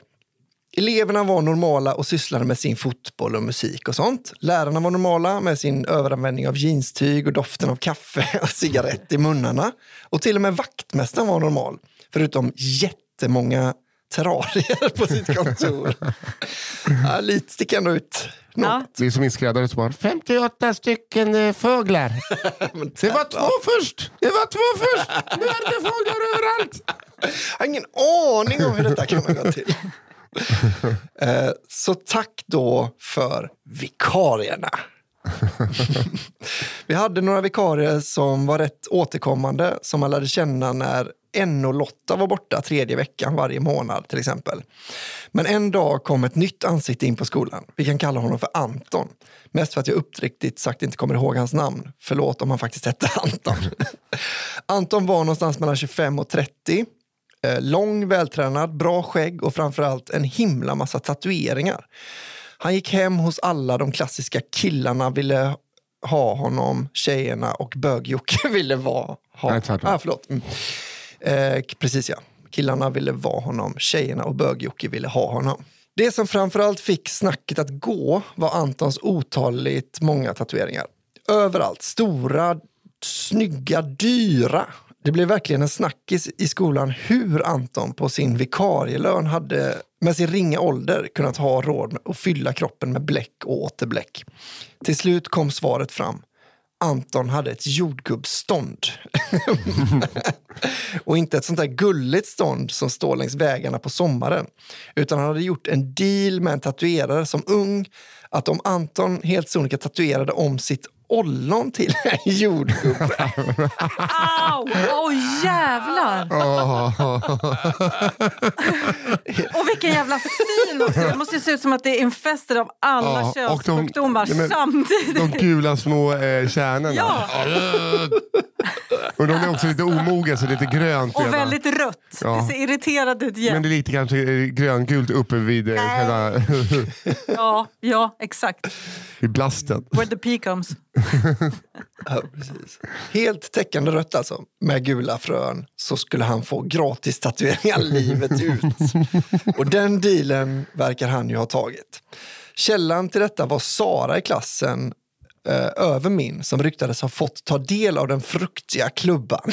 Eleverna var normala och sysslade med sin fotboll och musik och sånt. Lärarna var normala med sin överanvändning av jeanstyg och doften av kaffe och cigarett i munnarna. Och till och med vaktmästaren var normal, förutom jättemånga terrarier på sitt kontor. <laughs> ja, lite sticker ändå ut. något. Ja. Det är som min skräddare som har 58 stycken eh, fåglar. <laughs> Det var två först! Det var två först! Nu är det fåglar överallt! Jag har ingen aning om hur detta kan ha gått till. <laughs> Eh, Så tack då för vikarierna. Vi hade några vikarier som var rätt återkommande som man lärde känna när NO-Lotta var borta tredje veckan varje månad till exempel. Men en dag kom ett nytt ansikte in på skolan. Vi kan kalla honom för Anton. Mest för att jag uppriktigt sagt inte kommer ihåg hans namn. Förlåt om han faktiskt hette <laughs> Anton. Anton var någonstans mellan 25 och 30. Eh, Lång, vältränad, bra skägg och framförallt en himla massa tatueringar. Han gick hem hos alla de klassiska killarna ville ha honom, tjejerna och bög <laughs> ville vara ha. Nej, ah, förlåt. Mm. Eh, precis ja. Killarna ville vara honom, tjejerna och bög ville ha honom. Det som framförallt fick snacket att gå var Antons otaligt många tatueringar. Överallt. Stora, snygga, dyra. Det blev verkligen en snackis i skolan hur Anton på sin vikarielön hade med sin ringa ålder kunnat ha råd med att fylla kroppen med bläck och åter bläck. Till slut kom svaret fram. Anton hade ett jordgubbsstånd. <laughs> och inte ett sånt där gulligt stånd som står längs vägarna på sommaren. Utan han hade gjort en deal med en tatuerare som ung att om Anton helt sonika tatuerade om sitt ollon till en jordgubbe <laughs> Au! Åh jävlar! <laughs> och vilken jävla syn också. Det måste se ut som att det är infester av alla Ja, de- könssjukdomar Nej, men- samtidigt. De gula små eh, kärnorna. Ja. Och de är också lite omogna, så lite grönt Och redan. väldigt rött. Ja. Det ser irriterad ut Men jämt. det är lite kanske eh, gröngult uppe vid eh, själva <laughs> Ja, ja, exakt. vid blasten. Where the pea comes. <laughs> Ja, precis. Helt täckande rött alltså, med gula frön, så skulle han få gratis tatueringar <laughs> livet ut. Och den dealen verkar han ju ha tagit. Källan till detta var Sara i klassen eh, över min som ryktades ha fått ta del av den fruktiga klubban. <laughs>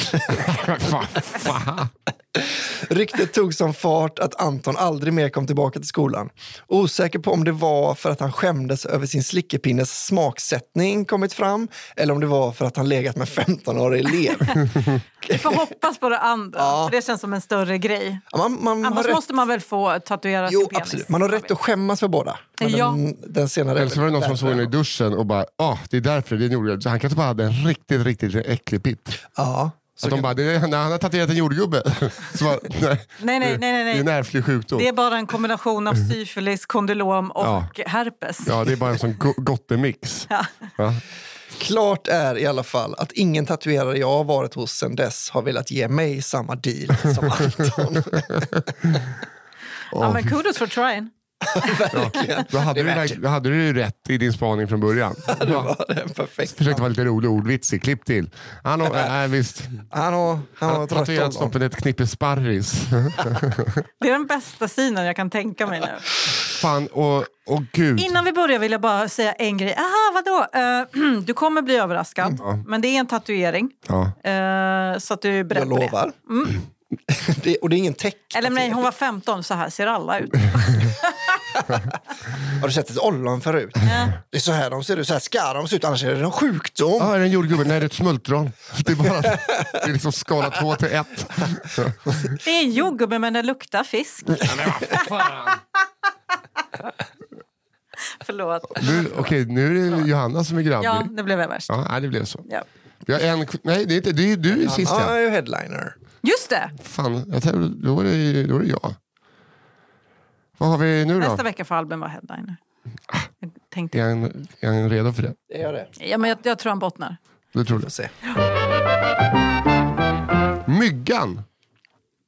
Ryktet tog som fart att Anton aldrig mer kom tillbaka till skolan. Osäker på om det var för att han skämdes över sin slickepinnes smaksättning kommit fram eller om det var för att han legat med 15-årig elev. Vi får hoppas på det andra, Ja. för det känns som en större grej. Ja, Man, man Annars rätt. måste man väl få tatuera Jo, sin penis? absolut. Man har rätt att skämmas för båda. Men Ja. den, den senare Eller så var det någon som såg henne i duschen och bara, ah, det är därför det gjorde han kanske bara hade en riktigt, riktigt äcklig pitt. Ja, så Att de bara, det är, han har tatuerat en jordgubbe. <laughs> Så bara, nej, Nej, nej, nej, nej, Det är en ärftlig sjukdom. Det är bara en kombination av syfilis, kondylom och Ja. herpes. Ja, det är bara en sån go- gottemix. Ja. Ja. Klart är i alla fall att ingen tatuerare jag har varit hos sedan dess har velat ge mig samma deal som <laughs> Anton. Ja, men kudos for trying. Verkligen. Då hade, du, då hade du ju rätt i din spaning från början. <laughs> Det var det perfekt. Försökte vara lite rolig ordvitsig, klipp till. Han har, äh, visst. Han har, han har tatuerat snoppen ett knippe sparris. <laughs> <laughs> Det är den bästa synen jag kan tänka mig nu. Fan, och, och gud. Innan vi börjar vill jag bara säga en grej. Aha, vadå? Eh, <clears throat> du kommer bli överraskad, men det är en tatuering. Ja. Eh, så att du är beredd Jag på det. lovar. Det, och det är ingen täck. Eller nej, hon var 15, så här ser alla ut. Har du sett ett ollon förut? Det är så här de ser ut. Så här ska de se ut, annars är det en sjukdom. Ja, är det en jordgubbe? Nej, det är ett smultron. Det är, bara, det är liksom skala två till ett. Det är en jordgubbe men den luktar fisk. Förlåt. Nu, okej, nu är det Johanna som är grabbig. Ja, det blev jag värst. Ja, nej, det blev så. Ja. Vi har en, nej, det är inte, det är du är sist Han ja. är ju headliner. Just det! Fan, jag tänkte, då, är det, då är det jag. Vad har vi nu då? Nästa vecka får Albin vara headliner. Jag tänkte, Är han, är han redo för det? Det är det. ja, men jag, jag tror han bottnar. Du tror Får det? se. Myggan.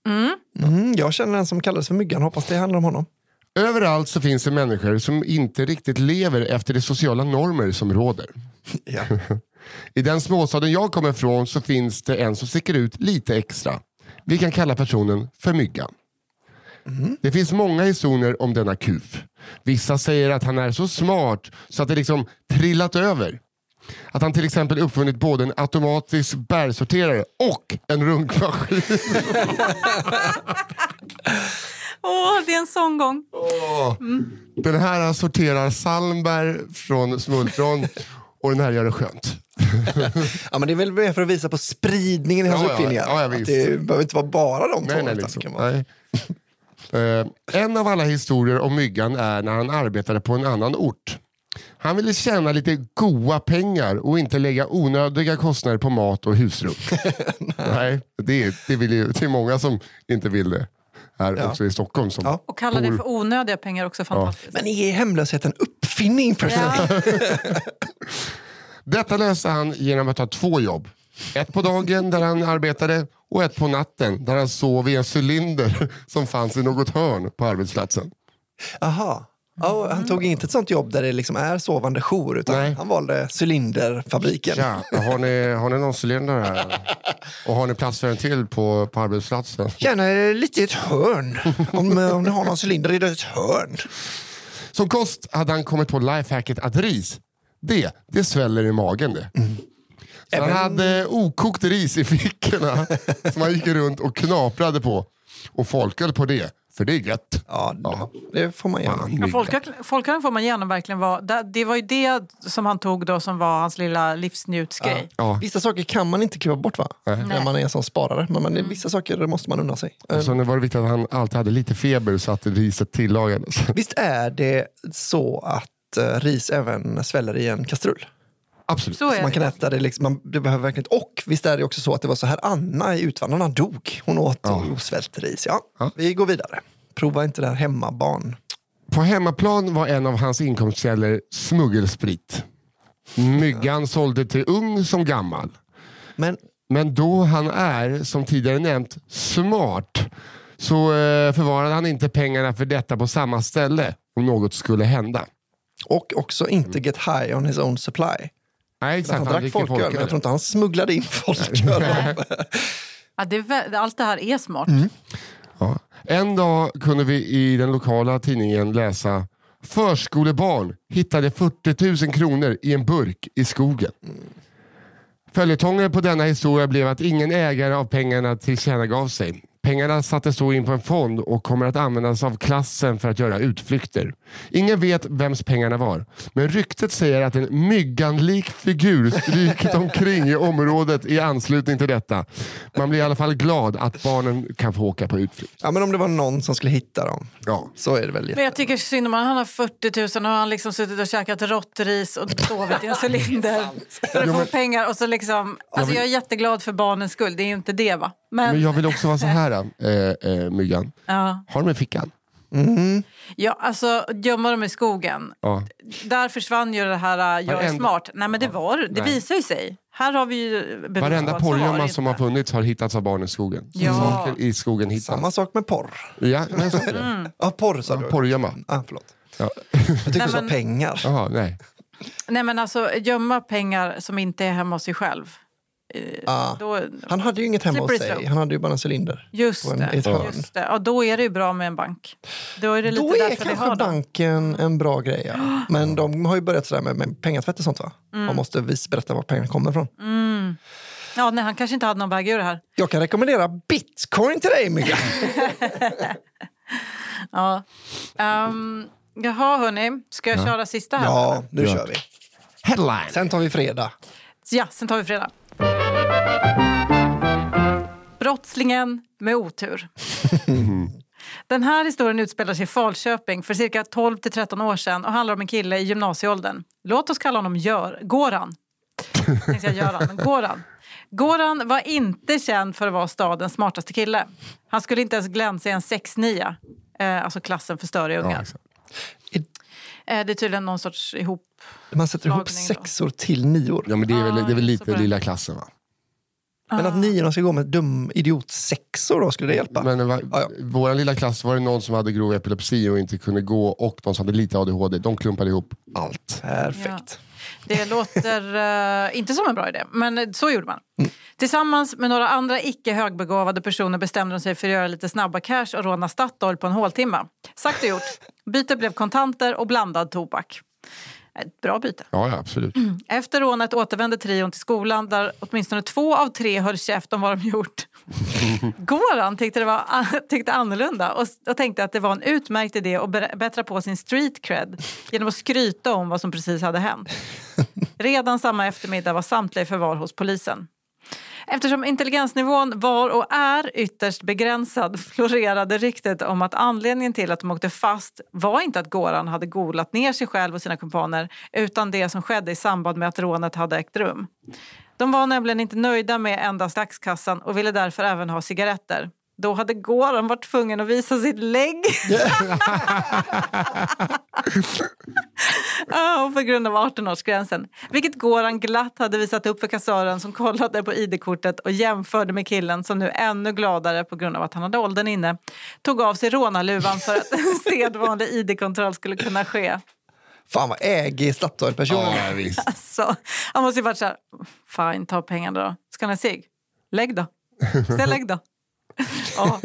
Mm, jag känner en som kallas för Myggan. Hoppas det handlar om honom. Överallt så finns det människor som inte riktigt lever efter de sociala normer som råder. Ja. <laughs> I den småstaden jag kommer ifrån så finns det en som sticker ut lite extra. Vi kan kalla personen för Myggan. Det finns många historier om denna kuf. Vissa säger att han är så smart så att det liksom trillat över. Att han till exempel uppfunnit både en automatisk bärsorterare och en runkmaskin. <laughs> Åh, det är en sån gång. Den här sorterar salmbär från smultron och den här gör det skönt. <laughs> ja, men det är väl mer för att visa på spridningen i hans Ja, uppfinningar. Ja, ja, det behöver inte vara bara de två. Nej, nej, utan liksom. nej. Eh, en av alla historier om myggan är när han arbetade på en annan ort. Han ville tjäna lite goa pengar och inte lägga onödiga kostnader på mat och husrum. <laughs> Nej, det är, det, vill ju, det är många som inte vill det. Här Ja. också i Stockholm. Som Ja. Och kalla det för onödiga pengar också fantastiskt. Men är hemlöshet en uppfinning? Ja. <laughs> Detta löste han genom att ha två jobb. Ett på dagen där han arbetade och ett på natten där han sov i en cylinder som fanns i något hörn på arbetsplatsen. Aha. Ja, han tog inte ett sånt jobb där det liksom är sovande jour utan Nej. han valde cylinderfabriken. Tja, har ni, har ni någon cylinder här? Och har ni plats för en till på, på arbetsplatsen? Gärna lite i ett hörn. Om, eh, om ni har någon cylinder i ett hörn. Som kost hade han kommit på lifehacket att ris, det, det sväller i magen det. Så han hade okokt ris i fickorna som han gick runt och knaprade på. Och folk höll på det, för det är gött. Ja, det, det får man gärna. Ja, folköl- Folkölen får man igenom verkligen vara. Det, var ju det som han tog då som var hans lilla livsnjutsgrej. Ja. Vissa saker kan man inte kliva bort va? När man är en sån sparare. Men man, vissa saker måste man unna sig. Så nu var det viktigt att han alltid hade lite feber så att riset tillagades. Visst är det så att eh, ris även sväller i en kastrull? Absolut. Så Så är man kan äta det liksom, man, det behöver verkligen inte. Och visst är det också så att det var så här Anna i Utvandrarna dog. Hon åt Ja. osvält ris. Ja, vi går vidare. Prova inte det här hemma barn. På hemmaplan var en av hans inkomstkällor smuggelsprit. Myggan sålde till ung som gammal. Men Men då han är, som tidigare nämnt, smart så eh, förvarade han inte pengarna för detta på samma ställe om något skulle hända. Och också inte get high on his own supply. Nej, exakt. Han drack folköl, men jag tror inte han smugglade in folköl. <laughs> Ja, det allt det här är smart. Ja. En dag kunde vi i den lokala tidningen läsa Förskolebarn hittade 40 000 kronor i en burk i skogen. Följetongen på denna historia blev att ingen ägare av pengarna tillkännagav sig. Pengarna sattes då in på en fond och kommer att användas av klassen för att göra utflykter. Ingen vet vems pengarna var, men ryktet säger att en mygganlik figur strykit omkring i området i anslutning till detta. Man blir i alla fall glad att barnen kan få åka på utflykt. ja, men om det var någon som skulle hitta dem Ja. så är det väl jätte... Men jag tycker synd om honom. Han har 40 000 och han liksom suttit och käkat råttris och sovit i en cylinder <laughs> för att få pengar. Och så liksom, alltså jag är jätteglad för barnens skull, det är ju inte det va? Men, Men jag vill också vara så här, äh, äh, Myggan. ja. Har de i fickan? ja, alltså gömma dem i skogen. Ja. Där försvann ju det här äh, jag är Varenda- smart. Nej men det var det Nej. visar ju sig. Här har vi ju Varenda porrgömma som har funnits har hittats av barn i skogen. Ja. Saker i skogen hittas. Samma sak med porr. Ja, men så är det. Mm. Ja, porr sa du. Porrgömma. Ah, förlåt. Ja. Jag tyckte Nej, du sa men- pengar. Jaha, nej. Nej men alltså gömma pengar som inte är hemma hos sig själv. Eh, Ah. Då, Han hade ju inget hemma hos sig. slope. Han hade ju bara en cylinder. just en- det. ett hörn. Just det. Ja, då är det ju bra med en bank. Då är det lite Då är kanske banken en bra grej. Ja. <gasps> Men de har ju börjat sådär med, med pengatvätt och sånt va? Mm. Man måste vis berätta var pengarna kommer ifrån. Ja, nej, han kanske inte hade någon väg ur det här. Jag kan rekommendera bitcoin till dig Myggan. <laughs> Ja. Um, jaha, hörni. Ska jag köra sista här? ja, nu Ja. kör vi. Headline. Sen tar vi fredag. Ja, sen tar vi fredag. Brottslingen med otur. <laughs> Den här historien utspelar sig i Falköping för cirka 12 till 13 år sedan och handlar om en kille i gymnasieåldern. Låt oss kalla honom Gör, Goran. Tänkte jag Göran, men Goran. Goran var inte känd för att vara stadens smartaste kille. Han skulle inte ens glänsa i en 6-9, eh, alltså klassen för större Ja, ungar. exakt. Eh, det är tydligen någon sorts ihop... Man sätter ihop Slagning då. sexor till nior. ja, men det är väl, Ja, det är väl lite bra. lilla klassen va? Men att niorna ska gå med dum idiot sexor då, skulle det hjälpa? Men va, Ja, ja. vår lilla klass var det någon som hade grov epilepsi och inte kunde gå och de som hade lite ADHD. De klumpade ihop allt. Perfekt. Det låter eh, inte som en bra idé, men så gjorde man. Tillsammans med några andra icke högbegåvade personer bestämde de sig för att göra lite snabba cash och råna Statoil på en håltimme. Sagt och gjort. Bytet blev kontanter och blandad tobak. Ett bra byte. Ja, ja absolut. Efter rånet återvände trion till skolan där åtminstone två av tre höll käft om vad de gjort. <laughs> Goran tyckte det var tyckte annorlunda och, och tänkte att det var en utmärkt idé att bättra på sin street cred genom att skryta om vad som precis hade hänt. <laughs> Redan samma eftermiddag var samtliga i förvar hos polisen. Eftersom intelligensnivån var och är ytterst begränsad <laughs> florerade ryktet om att anledningen till att de åkte fast var inte att Goran hade golat ner sig själv och sina kumpaner utan det som skedde i samband med att rånet hade ägt rum. De var nämligen inte nöjda med endast dagskassan och ville därför även ha cigaretter. Då hade Goran varit tvungen att visa sitt lägg. <laughs> Och på grund av 18-årsgränsen. Vilket Goran glatt hade visat upp för kassören som kollade på id-kortet och jämförde med killen som nu ännu gladare på grund av att han hade åldern inne tog av sig rånarluvan för att en <laughs> sedvanlig id-kontroll skulle kunna ske. Fan vad ägig Statoil-personen Ja, visst. Så han måste ju varit så här, fine, ta pengarna då. Ska ni ha cigg? Lägg då. Säg lägg då. <laughs> Ja.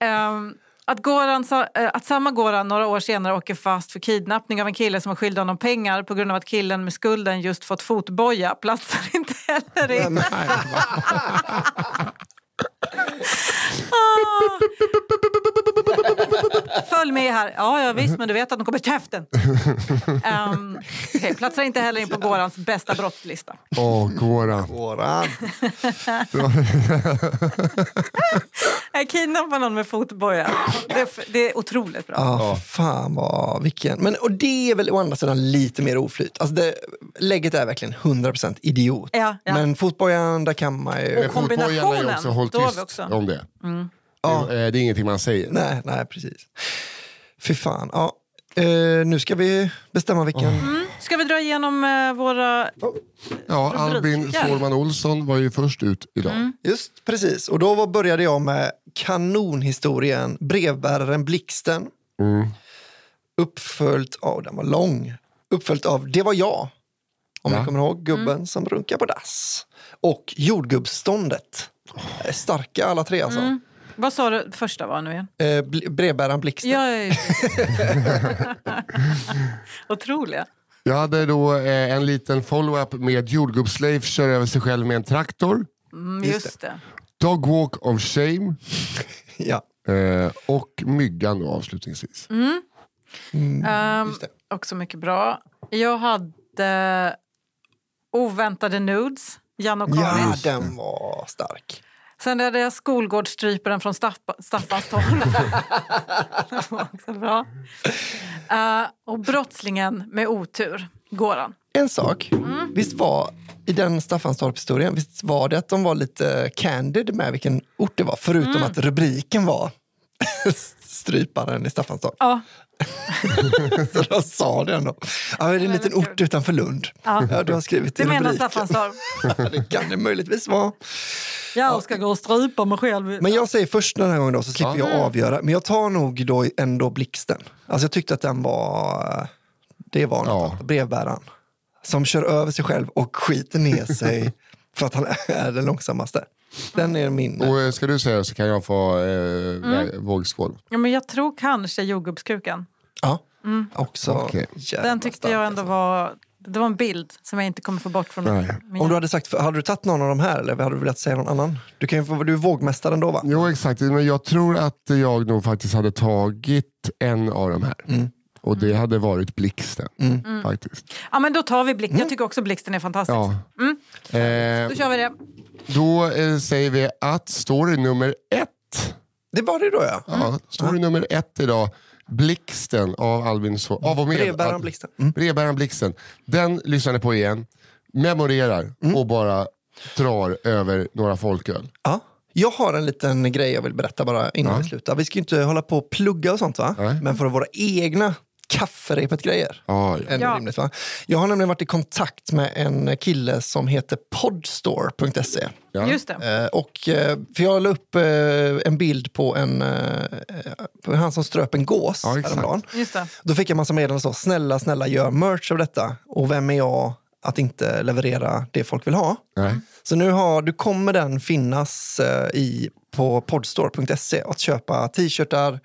Ehm, att, Goran, eh, att samma Goran några år senare åker fast för kidnappning av en kille som var skyldig honom pengar på grund av att killen med skulden just fått fotboja platsar <laughs> inte heller i. <laughs> Följ med här. Ja, ja, visst, men du vet att de kommer käften. Um, okay, platsar inte heller in på Gorans bästa brottslista. Åh, Goran. Goran. <laughs> Jag kidnappar någon med fotboja. Det, det är otroligt bra. Ja, fan vad, vilken. Men, och det är väl å andra sidan lite mer oflyt. Alltså det, lägget är verkligen 100% idiot. Ja, ja. Men fotbojan, där kan man ju... Och kombinationen, då har vi också. om det. Ja. Det, är- det är ingenting man säger. Nej, nej, precis. Fy fan. Ja. Eh, nu ska vi bestämma vilken... Ska vi dra igenom eh, våra... Ja, Albin Rubriker. Sårman Olsson var ju först ut idag. Mm. Just precis. Och då var, började jag med kanonhistorien Brevbäraren Blixten. Mm. Uppföljt av, den var lång, uppföljt av Det var jag. Om Ja. ni kommer ihåg, gubben som runkar på dass. Och Jordgubbsståndet. Eh, Starka alla tre alltså. Vad sa du första var nu igen? Eh, bl- brevbäraren Blixten. Ja, ja, ja. <laughs> Otroliga. Jag hade då eh, en liten follow-up med jordgubbsleif kör över sig själv med en traktor. Mm, Just just det. Dog walk of shame. <laughs> Ja. Eh, och myggan då avslutningsvis. Mm. Just det. också mycket bra. Jag hade oväntade nudes, Jan och ja, Karin. den var stark. Sen hade jag skolgårdsstryparen från Staffa- Staffanstorp. det var <laughs> också <laughs> bra. Eh, och brottslingen med otur, Goran. En sak, Mm. visst var i den Staffanstorp-historien, visst var det att de var lite candid med vilken ort det var, förutom Mm. att rubriken var <laughs> Stryparen i Staffanstorp. Ja, <laughs> Så de sa det ändå. Ja, det är en liten ort utanför Lund. Ja. Ja, du har skrivit i det menar rubriken. Staffanstorp. <laughs> det kan det möjligtvis vara. Jag ska gå och strypa mig själv. Men jag säger först den här gången då, så slipper Ja. jag avgöra. Men jag tar nog då ändå Blixten. Alltså jag tyckte att den var... Det var något. Ja. Brevbäraren. Som kör över sig själv och skiter ner sig för att han <laughs> är den långsammaste. Den är min... Och eh, ska du säga så kan jag få eh, Mm. vågskål. Ja, men jag tror kanske jordgubbskuken. Ja, också Okej. jävla Den tyckte jag ändå alltså. var... Det var en bild som jag inte kommer få bort från. Nej. min Om du hade sagt, hade du tagit någon av de här eller hade du velat säga någon annan? Du, kan ju få, du är vågmästaren då va? Jo exakt, men jag tror att jag nog faktiskt hade tagit en av de här. Mm. Och det hade varit Blixten. Faktiskt. Ja, men då tar vi Blixten. Jag tycker också Blixten är fantastisk. Ja. Eh, Då kör vi det. då eh, säger vi att story nummer ett, Det var det då ja. ja, story nummer ett idag, Blixten av Albin så av och med Brevbäraren Blixten. Mm. Brevbäraren Blixten. Den lyssnar ni på igen, memorerar Mm. och bara drar över några folköl. Ja. Jag har en liten grej jag vill berätta bara innan Ja. vi slutar. Vi ska ju inte hålla på och plugga och sånt va? Nej. Men för våra egna kafferepet-grejer. Ja, ja. Ja. rimligt, va? Jag har nämligen varit i kontakt med en kille som heter podstore.se. Ja. Just det. Eh, och, eh, för jag la upp eh, en bild på en på han som ströp en gås Ja, exakt. häromdagen. Just det. Då fick jag massa meddelanden så, snälla, snälla gör merch av detta. Och vem är jag att inte leverera det folk vill ha? Nej. Så nu har, du kommer den finnas eh, i, på podstore.se att köpa t-shirtar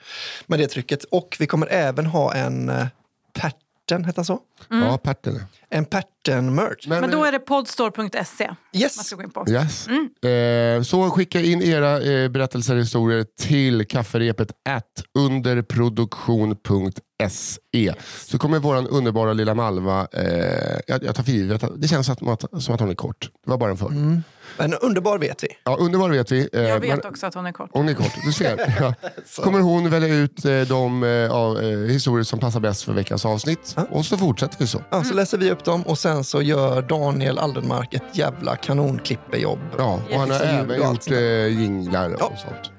med det trycket. Och vi kommer även ha en uh, pattern, heter det så? Ja, Pertene. En pattern Hjärten-merch. Men då är det podstore.se man Yes. ska gå in på. Yes. Eh, så skicka in era eh, berättelser och historier till kafferepet at underproduktion.se. Så kommer vår underbara lilla Malva, eh, jag, jag tar för givet, det känns som att, som att hon är kort. Det var bara en för. Men underbar vet vi. Ja, underbar vet vi. eh, Jag vet men- också att hon är kort. Hon är kort, du ser. <laughs> Ja. Kommer hon välja ut eh, de ja, eh, historier som passar bäst för veckans avsnitt. Och så fortsätter vi så. Ja, så läser vi upp dem och sen så gör Daniel Aldenmark ett jävla kanonklippejobb. Ja, och han har även gjort eh, jinglar och Ja. sånt.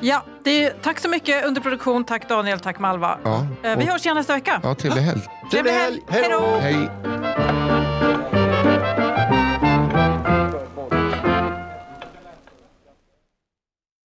Ja, det är, tack så mycket underproduktion. Tack Daniel, tack Malva. Ja, Eh, Vi och- hörs igen nästa vecka. Ja, trevlig helg. Trevlig helg. Hej då! Hej!